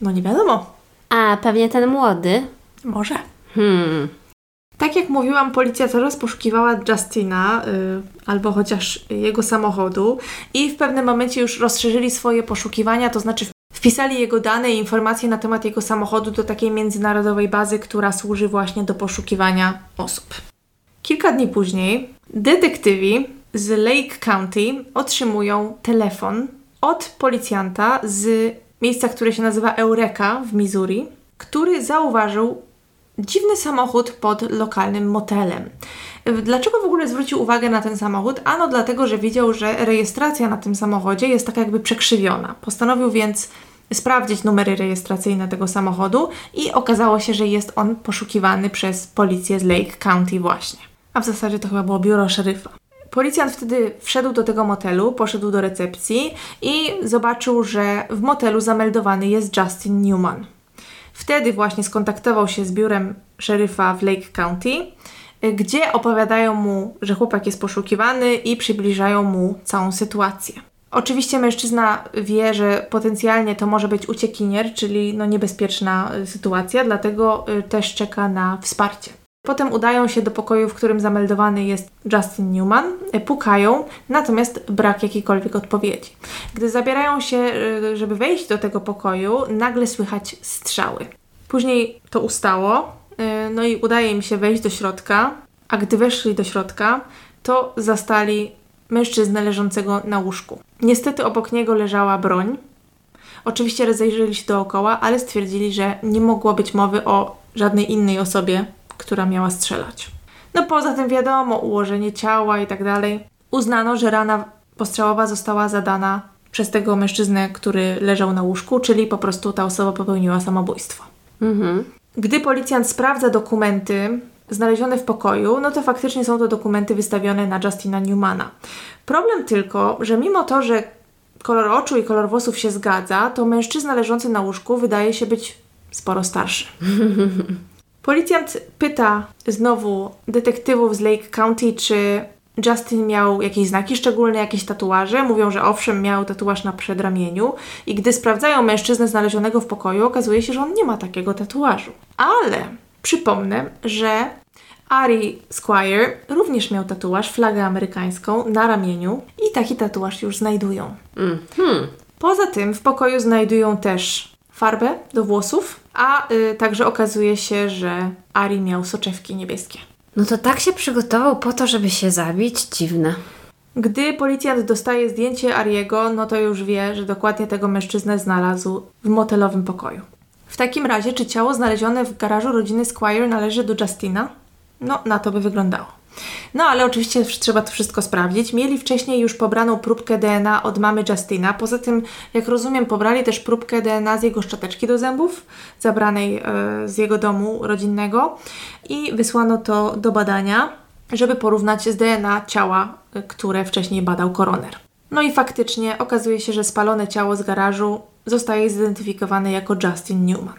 No nie wiadomo. A pewnie ten młody? Może. Hmm. Tak jak mówiłam, policja coraz poszukiwała Justina yy, albo chociaż jego samochodu i w pewnym momencie już rozszerzyli swoje poszukiwania, to znaczy wpisali jego dane i informacje na temat jego samochodu do takiej międzynarodowej bazy, która służy właśnie do poszukiwania osób. Kilka dni później detektywi z Lake County otrzymują telefon od policjanta z miejsca, które się nazywa Eureka w Missouri, który zauważył dziwny samochód pod lokalnym motelem. Dlaczego w ogóle zwrócił uwagę na ten samochód? Ano dlatego, że widział, że rejestracja na tym samochodzie jest tak jakby przekrzywiona. Postanowił więc sprawdzić numery rejestracyjne tego samochodu i okazało się, że jest on poszukiwany przez policję z Lake County właśnie. A w zasadzie to chyba było biuro szeryfa. Policjant wtedy wszedł do tego motelu, poszedł do recepcji i zobaczył, że w motelu zameldowany jest Justin Newman. Wtedy właśnie skontaktował się z biurem szeryfa w Lake County, gdzie opowiadają mu, że chłopak jest poszukiwany i przybliżają mu całą sytuację. Oczywiście mężczyzna wie, że potencjalnie to może być uciekinier, czyli no niebezpieczna sytuacja, dlatego y, też czeka na wsparcie. Potem udają się do pokoju, w którym zameldowany jest Justin Newman, e, pukają, natomiast brak jakiejkolwiek odpowiedzi. Gdy zabierają się, e, żeby wejść do tego pokoju, nagle słychać strzały. Później to ustało, e, no i udaje im się wejść do środka, a gdy weszli do środka, to zastali mężczyznę leżącego na łóżku. Niestety obok niego leżała broń. Oczywiście rozejrzeli się dookoła, ale stwierdzili, że nie mogło być mowy o żadnej innej osobie, która miała strzelać. No poza tym wiadomo, ułożenie ciała i tak dalej. Uznano, że rana postrzałowa została zadana przez tego mężczyznę, który leżał na łóżku, czyli po prostu ta osoba popełniła samobójstwo. Mhm. Gdy policjant sprawdza dokumenty znalezione w pokoju, no to faktycznie są to dokumenty wystawione na Justina Newmana. Problem tylko, że mimo to, że kolor oczu i kolor włosów się zgadza, to mężczyzna leżący na łóżku wydaje się być sporo starszy. Policjant pyta znowu detektywów z Lake County, czy Justin miał jakieś znaki szczególne, jakieś tatuaże. Mówią, że owszem, miał tatuaż na przedramieniu. I gdy sprawdzają mężczyznę znalezionego w pokoju, okazuje się, że on nie ma takiego tatuażu. Ale przypomnę, że Ari Squire również miał tatuaż, flagę amerykańską na ramieniu i taki tatuaż już znajdują. Mm -hmm. Poza tym w pokoju znajdują też farbę do włosów, a y, także okazuje się, że Ari miał soczewki niebieskie. No to tak się przygotował po to, żeby się zabić? Dziwne. Gdy policjant dostaje zdjęcie Ariego, no to już wie, że dokładnie tego mężczyznę znalazł w motelowym pokoju. W takim razie, czy ciało znalezione w garażu rodziny Squire należy do Justina? No, na to by wyglądało. No ale oczywiście trzeba to wszystko sprawdzić. Mieli wcześniej już pobraną próbkę DNA od mamy Justina. Poza tym, jak rozumiem, pobrali też próbkę DNA z jego szczoteczki do zębów, zabranej e, z jego domu rodzinnego i wysłano to do badania, żeby porównać z DNA ciała, e, które wcześniej badał koroner. No i faktycznie okazuje się, że spalone ciało z garażu zostaje zidentyfikowane jako Justin Newman.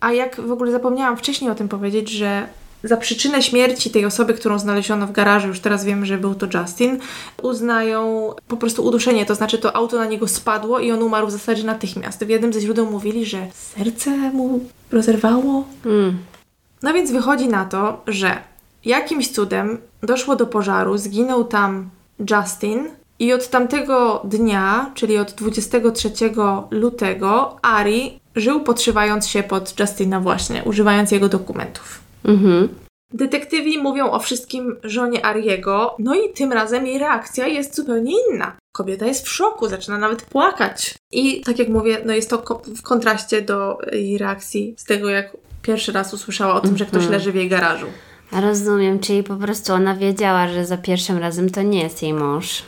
A jak w ogóle zapomniałam wcześniej o tym powiedzieć, że za przyczynę śmierci tej osoby, którą znaleziono w garażu, już teraz wiemy, że był to Justin, uznają po prostu uduszenie, to znaczy to auto na niego spadło i on umarł w zasadzie natychmiast. W jednym ze źródeł mówili, że serce mu rozerwało. Mm. No więc wychodzi na to, że jakimś cudem doszło do pożaru, zginął tam Justin i od tamtego dnia, czyli od 23 lutego, Ari żył podszywając się pod Justina właśnie, używając jego dokumentów. Mhm. Detektywi mówią o wszystkim żonie Ariego, no i tym razem jej reakcja jest zupełnie inna. Kobieta jest w szoku, zaczyna nawet płakać. I tak jak mówię, no jest to w kontraście do jej reakcji z tego, jak pierwszy raz usłyszała o tym, że ktoś mhm. leży w jej garażu. Rozumiem, czyli po prostu ona wiedziała, że za pierwszym razem to nie jest jej mąż.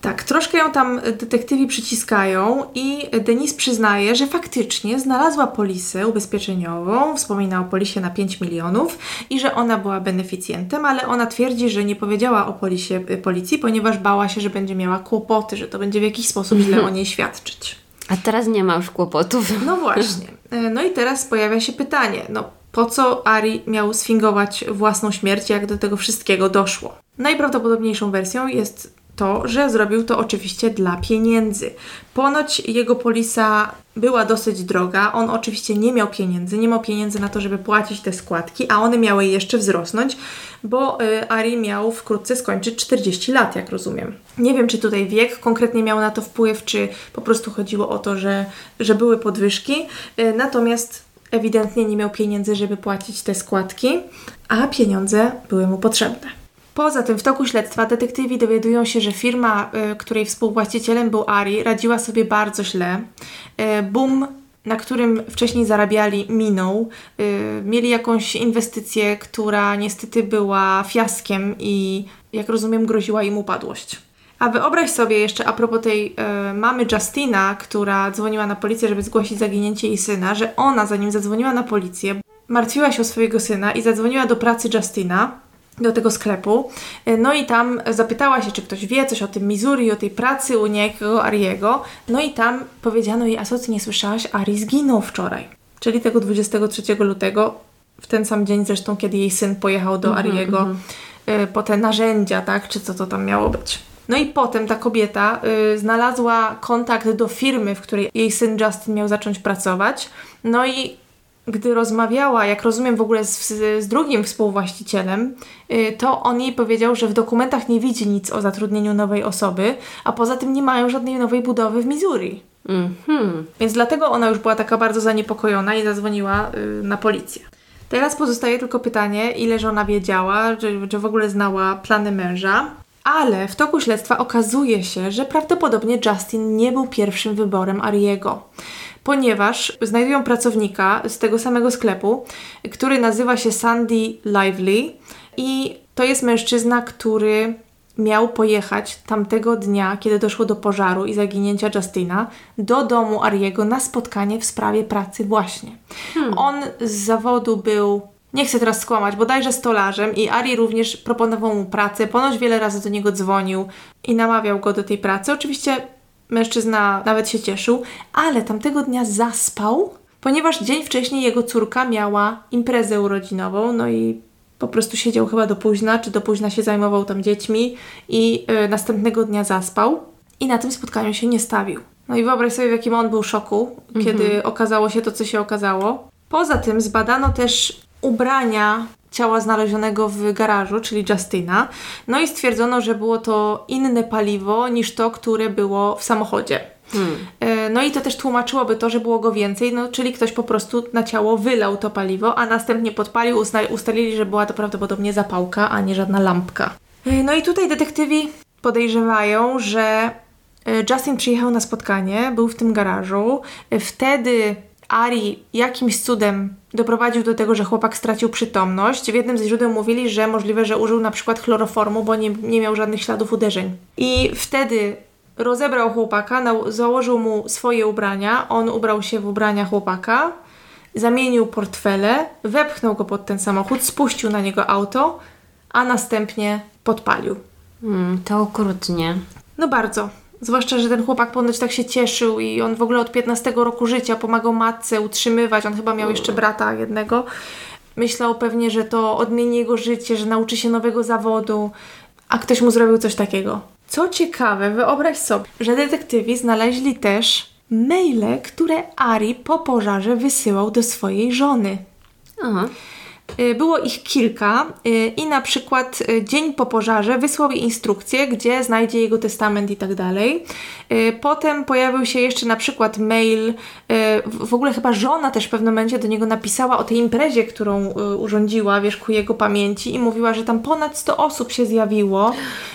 Tak, troszkę ją tam detektywi przyciskają i Denise przyznaje, że faktycznie znalazła polisę ubezpieczeniową, wspomina o polisie na 5 milionów i że ona była beneficjentem, ale ona twierdzi, że nie powiedziała o polisie y, policji, ponieważ bała się, że będzie miała kłopoty, że to będzie w jakiś sposób źle o niej świadczyć. A teraz nie ma już kłopotów. No właśnie. E, no i teraz pojawia się pytanie, no po co Ari miał sfingować własną śmierć, jak do tego wszystkiego doszło? Najprawdopodobniejszą wersją jest to, że zrobił to oczywiście dla pieniędzy. Ponoć jego polisa była dosyć droga, on oczywiście nie miał pieniędzy, nie miał pieniędzy na to, żeby płacić te składki, a one miały jeszcze wzrosnąć, bo y, Ari miał wkrótce skończyć 40 lat, jak rozumiem. Nie wiem, czy tutaj wiek konkretnie miał na to wpływ, czy po prostu chodziło o to, że, że były podwyżki, y, natomiast ewidentnie nie miał pieniędzy, żeby płacić te składki, a pieniądze były mu potrzebne. Poza tym w toku śledztwa detektywi dowiadują się, że firma, y, której współwłaścicielem był Ari, radziła sobie bardzo źle. Y, boom na którym wcześniej zarabiali, minął. Y, mieli jakąś inwestycję, która niestety była fiaskiem i, jak rozumiem, groziła im upadłość. A wyobraź sobie jeszcze a propos tej mamy Justina, która dzwoniła na policję, żeby zgłosić zaginięcie jej syna, że ona, zanim zadzwoniła na policję, martwiła się o swojego syna i zadzwoniła do pracy Justina do tego sklepu. E, no i tam zapytała się, czy ktoś wie coś o tym Missouri, o tej pracy u niejakiego Ariego. No i tam powiedziano jej, a co ty nie słyszałaś? Ari zginął wczoraj. Czyli tego 23 lutego, w ten sam dzień zresztą, kiedy jej syn pojechał do mm -hmm, Ariego mm -hmm. po te narzędzia, tak? Czy co to tam miało być. No i potem ta kobieta y, znalazła kontakt do firmy, w której jej syn Justin miał zacząć pracować. No i gdy rozmawiała, jak rozumiem w ogóle z, z drugim współwłaścicielem, y, to on jej powiedział, że w dokumentach nie widzi nic o zatrudnieniu nowej osoby, a poza tym nie mają żadnej nowej budowy w Missouri. Mm-hmm. Więc dlatego ona już była taka bardzo zaniepokojona i zadzwoniła y, na policję. Teraz pozostaje tylko pytanie, ile żona wiedziała, czy, czy w ogóle znała plany męża. Ale w toku śledztwa okazuje się, że prawdopodobnie Justin nie był pierwszym wyborem Ariego ponieważ znajdują pracownika z tego samego sklepu, który nazywa się Sandy Lively i to jest mężczyzna, który miał pojechać tamtego dnia, kiedy doszło do pożaru i zaginięcia Justina, do domu Ariego na spotkanie w sprawie pracy właśnie. Hmm. On z zawodu był nie chcę teraz skłamać, bodajże stolarzem i Ari również proponował mu pracę, ponoć wiele razy do niego dzwonił i namawiał go do tej pracy. Oczywiście Mężczyzna nawet się cieszył, ale tamtego dnia zaspał, ponieważ dzień wcześniej jego córka miała imprezę urodzinową, no i po prostu siedział chyba do późna, czy do późna się zajmował tam dziećmi i yy, następnego dnia zaspał i na tym spotkaniu się nie stawił. No i wyobraź sobie, w jakim on był szoku, mhm. kiedy okazało się to, co się okazało. Poza tym zbadano też ubrania ciała znalezionego w garażu, czyli Justina. No i stwierdzono, że było to inne paliwo niż to, które było w samochodzie. Hmm. E, no i to też tłumaczyłoby to, że było go więcej, no, czyli ktoś po prostu na ciało wylał to paliwo, a następnie podpalił, ustalili, że była to prawdopodobnie zapałka, a nie żadna lampka. E, no i tutaj detektywi podejrzewają, że e, Justin przyjechał na spotkanie, był w tym garażu. Wtedy Ari jakimś cudem doprowadził do tego, że chłopak stracił przytomność. W jednym z źródeł mówili, że możliwe, że użył na przykład chloroformu, bo nie, nie miał żadnych śladów uderzeń. I wtedy rozebrał chłopaka, założył mu swoje ubrania, on ubrał się w ubrania chłopaka, zamienił portfele, wepchnął go pod ten samochód, spuścił na niego auto, a następnie podpalił. Hmm, to okrutnie. No bardzo. Zwłaszcza, że ten chłopak ponoć tak się cieszył i on w ogóle od 15 roku życia pomagał matce utrzymywać. On chyba miał jeszcze brata jednego. Myślał pewnie, że to odmieni jego życie, że nauczy się nowego zawodu, a ktoś mu zrobił coś takiego. Co ciekawe, wyobraź sobie, że detektywi znaleźli też maile, które Ari po pożarze wysyłał do swojej żony. Aha. Y, było ich kilka y, i na przykład y, dzień po pożarze wysłał jej instrukcję, gdzie znajdzie jego testament i tak dalej. Potem pojawił się jeszcze na przykład mail, w ogóle chyba żona też w pewnym momencie do niego napisała o tej imprezie, którą urządziła, wiesz, ku jego pamięci i mówiła, że tam ponad 100 osób się zjawiło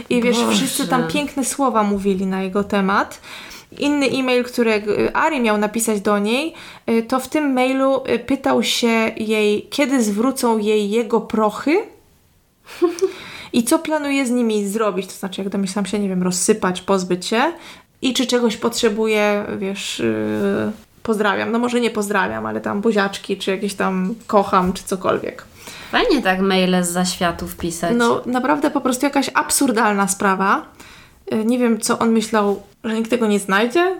i wiesz, Boże. wszyscy tam piękne słowa mówili na jego temat inny e-mail, który Ari miał napisać do niej, y, to w tym mailu y, pytał się jej, kiedy zwrócą jej jego prochy i co planuje z nimi zrobić, to znaczy jak domyślam się, nie wiem, rozsypać, pozbyć się i czy czegoś potrzebuje, wiesz, yy, pozdrawiam, no może nie pozdrawiam, ale tam buziaczki, czy jakieś tam kocham, czy cokolwiek. Fajnie tak maile z zaświatów pisać. No naprawdę po prostu jakaś absurdalna sprawa. Y, nie wiem, co on myślał, że nikt tego nie znajdzie.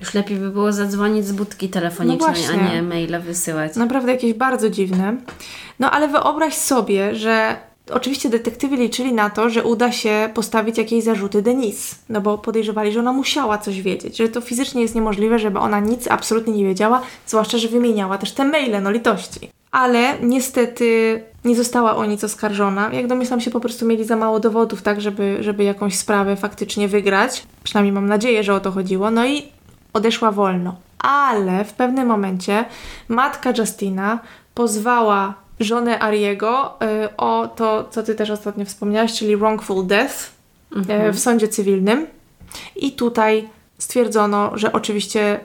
Już lepiej by było zadzwonić z budki telefonicznej, no a nie maile wysyłać. Naprawdę jakieś bardzo dziwne. No ale wyobraź sobie, że Oczywiście detektywi liczyli na to, że uda się postawić jakieś zarzuty Denise, no bo podejrzewali, że ona musiała coś wiedzieć, że to fizycznie jest niemożliwe, żeby ona nic absolutnie nie wiedziała, zwłaszcza, że wymieniała też te maile, no litości. Ale niestety nie została o nic oskarżona. Jak domyślam się, po prostu mieli za mało dowodów, tak, żeby, żeby jakąś sprawę faktycznie wygrać. Przynajmniej mam nadzieję, że o to chodziło. No i odeszła wolno. Ale w pewnym momencie matka Justina pozwała żonę Ariego y, o to, co ty też ostatnio wspomniałaś, czyli wrongful death y, w sądzie cywilnym. I tutaj stwierdzono, że oczywiście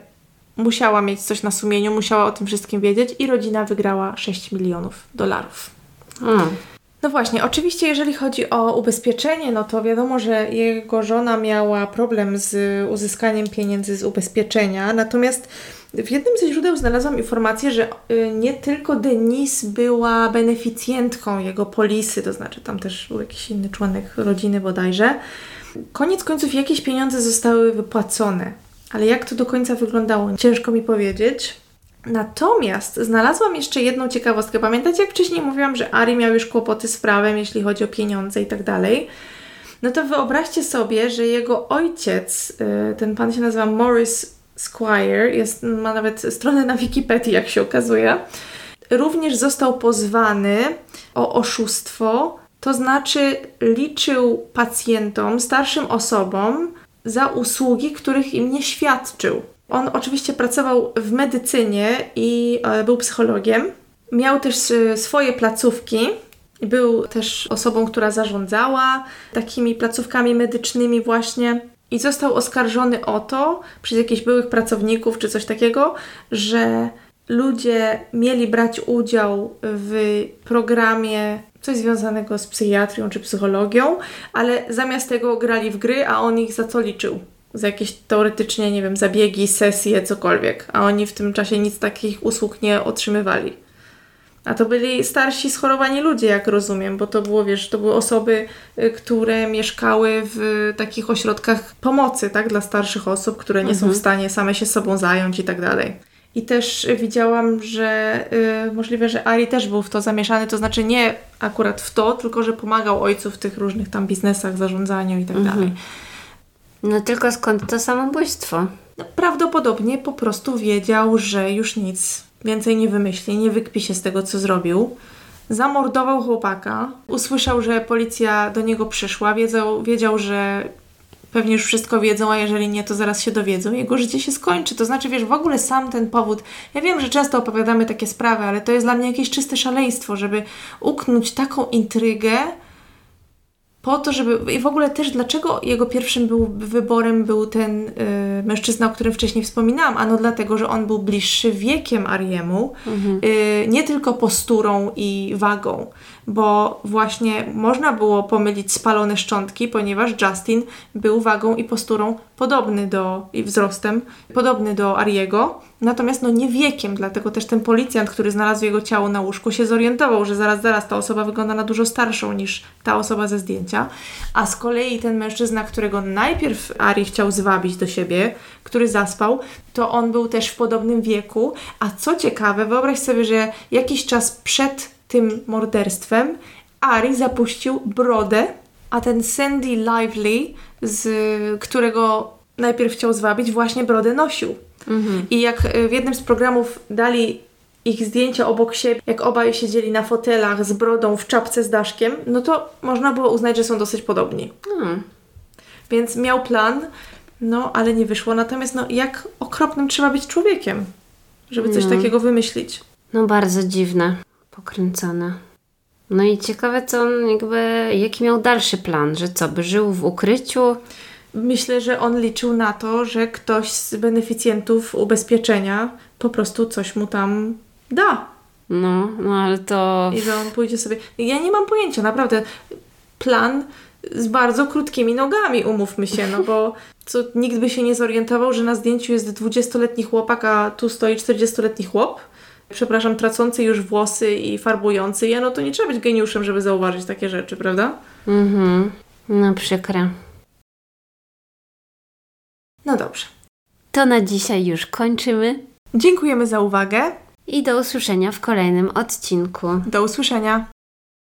musiała mieć coś na sumieniu, musiała o tym wszystkim wiedzieć i rodzina wygrała 6 milionów dolarów. Hmm. No właśnie, oczywiście jeżeli chodzi o ubezpieczenie, no to wiadomo, że jego żona miała problem z uzyskaniem pieniędzy z ubezpieczenia, natomiast w jednym ze źródeł znalazłam informację, że y, nie tylko Denise była beneficjentką jego polisy, to znaczy tam też był jakiś inny członek rodziny bodajże. Koniec końców jakieś pieniądze zostały wypłacone, ale jak to do końca wyglądało, ciężko mi powiedzieć. Natomiast znalazłam jeszcze jedną ciekawostkę. Pamiętacie, jak wcześniej mówiłam, że Ari miał już kłopoty z prawem, jeśli chodzi o pieniądze i tak dalej? No to wyobraźcie sobie, że jego ojciec, y, ten pan się nazywa Morris Squire, jest, ma nawet stronę na Wikipedii, jak się okazuje, również został pozwany o oszustwo, to znaczy liczył pacjentom, starszym osobom za usługi, których im nie świadczył. On oczywiście pracował w medycynie i e, był psychologiem. Miał też e, swoje placówki. Był też osobą, która zarządzała takimi placówkami medycznymi właśnie i został oskarżony o to przez jakichś byłych pracowników czy coś takiego, że ludzie mieli brać udział w programie coś związanego z psychiatrią czy psychologią, ale zamiast tego grali w gry, a on ich za co liczył za jakieś teoretycznie, nie wiem, zabiegi, sesje, cokolwiek, a oni w tym czasie nic takich usług nie otrzymywali. A to byli starsi, schorowani ludzie, jak rozumiem, bo to było, wiesz, to były osoby, y, które mieszkały w takich ośrodkach pomocy, tak, dla starszych osób, które nie mhm. są w stanie same się sobą zająć i tak dalej. I też widziałam, że y, możliwe, że Ari też był w to zamieszany, to znaczy nie akurat w to, tylko że pomagał ojcu w tych różnych tam biznesach, zarządzaniu i tak mhm. dalej. No tylko skąd to samobójstwo? No, prawdopodobnie po prostu wiedział, że już nic więcej nie wymyśli, nie wykpi się z tego, co zrobił. Zamordował chłopaka, usłyszał, że policja do niego przyszła, wiedział, wiedział że pewnie już wszystko wiedzą, a jeżeli nie, to zaraz się dowiedzą. Jego życie się skończy. To znaczy, wiesz, w ogóle sam ten powód. Ja wiem, że często opowiadamy takie sprawy, ale to jest dla mnie jakieś czyste szaleństwo, żeby uknąć taką intrygę, po to, żeby. I w ogóle też dlaczego jego pierwszym był, wyborem był ten y, mężczyzna, o którym wcześniej wspominałam? Ano dlatego, że on był bliższy wiekiem Ariemu, mhm. y, nie tylko posturą i wagą, bo właśnie można było pomylić spalone szczątki, ponieważ Justin był wagą i posturą podobny do, i wzrostem, podobny do Ariego, natomiast no nie wiekiem, dlatego też ten policjant, który znalazł jego ciało na łóżku się zorientował, że zaraz, zaraz ta osoba wygląda na dużo starszą niż ta osoba ze zdjęcia, a z kolei ten mężczyzna, którego najpierw Ari chciał zwabić do siebie, który zaspał, to on był też w podobnym wieku, a co ciekawe, wyobraź sobie, że jakiś czas przed tym morderstwem Ari zapuścił brodę, a ten Sandy Lively, z którego najpierw chciał zwabić, właśnie brodę nosił. Mhm. I jak w jednym z programów dali ich zdjęcia obok siebie, jak obaj siedzieli na fotelach z brodą w czapce z daszkiem, no to można było uznać, że są dosyć podobni. Mhm. Więc miał plan, no ale nie wyszło. Natomiast no jak okropnym trzeba być człowiekiem, żeby coś mhm. takiego wymyślić. No bardzo dziwne, pokręcone. No i ciekawe, co on jakby, jaki miał dalszy plan, że co, by żył w ukryciu? Myślę, że on liczył na to, że ktoś z beneficjentów ubezpieczenia po prostu coś mu tam da. No, no ale to... I że on pójdzie sobie... Ja nie mam pojęcia, naprawdę. Plan z bardzo krótkimi nogami, umówmy się, no bo co, nikt by się nie zorientował, że na zdjęciu jest 20-letni chłopak, a tu stoi 40-letni chłop. Przepraszam, tracący już włosy i farbujący je, no to nie trzeba być geniuszem, żeby zauważyć takie rzeczy, prawda? Mhm. No przykre. No dobrze. To na dzisiaj już kończymy. Dziękujemy za uwagę. I do usłyszenia w kolejnym odcinku. Do usłyszenia.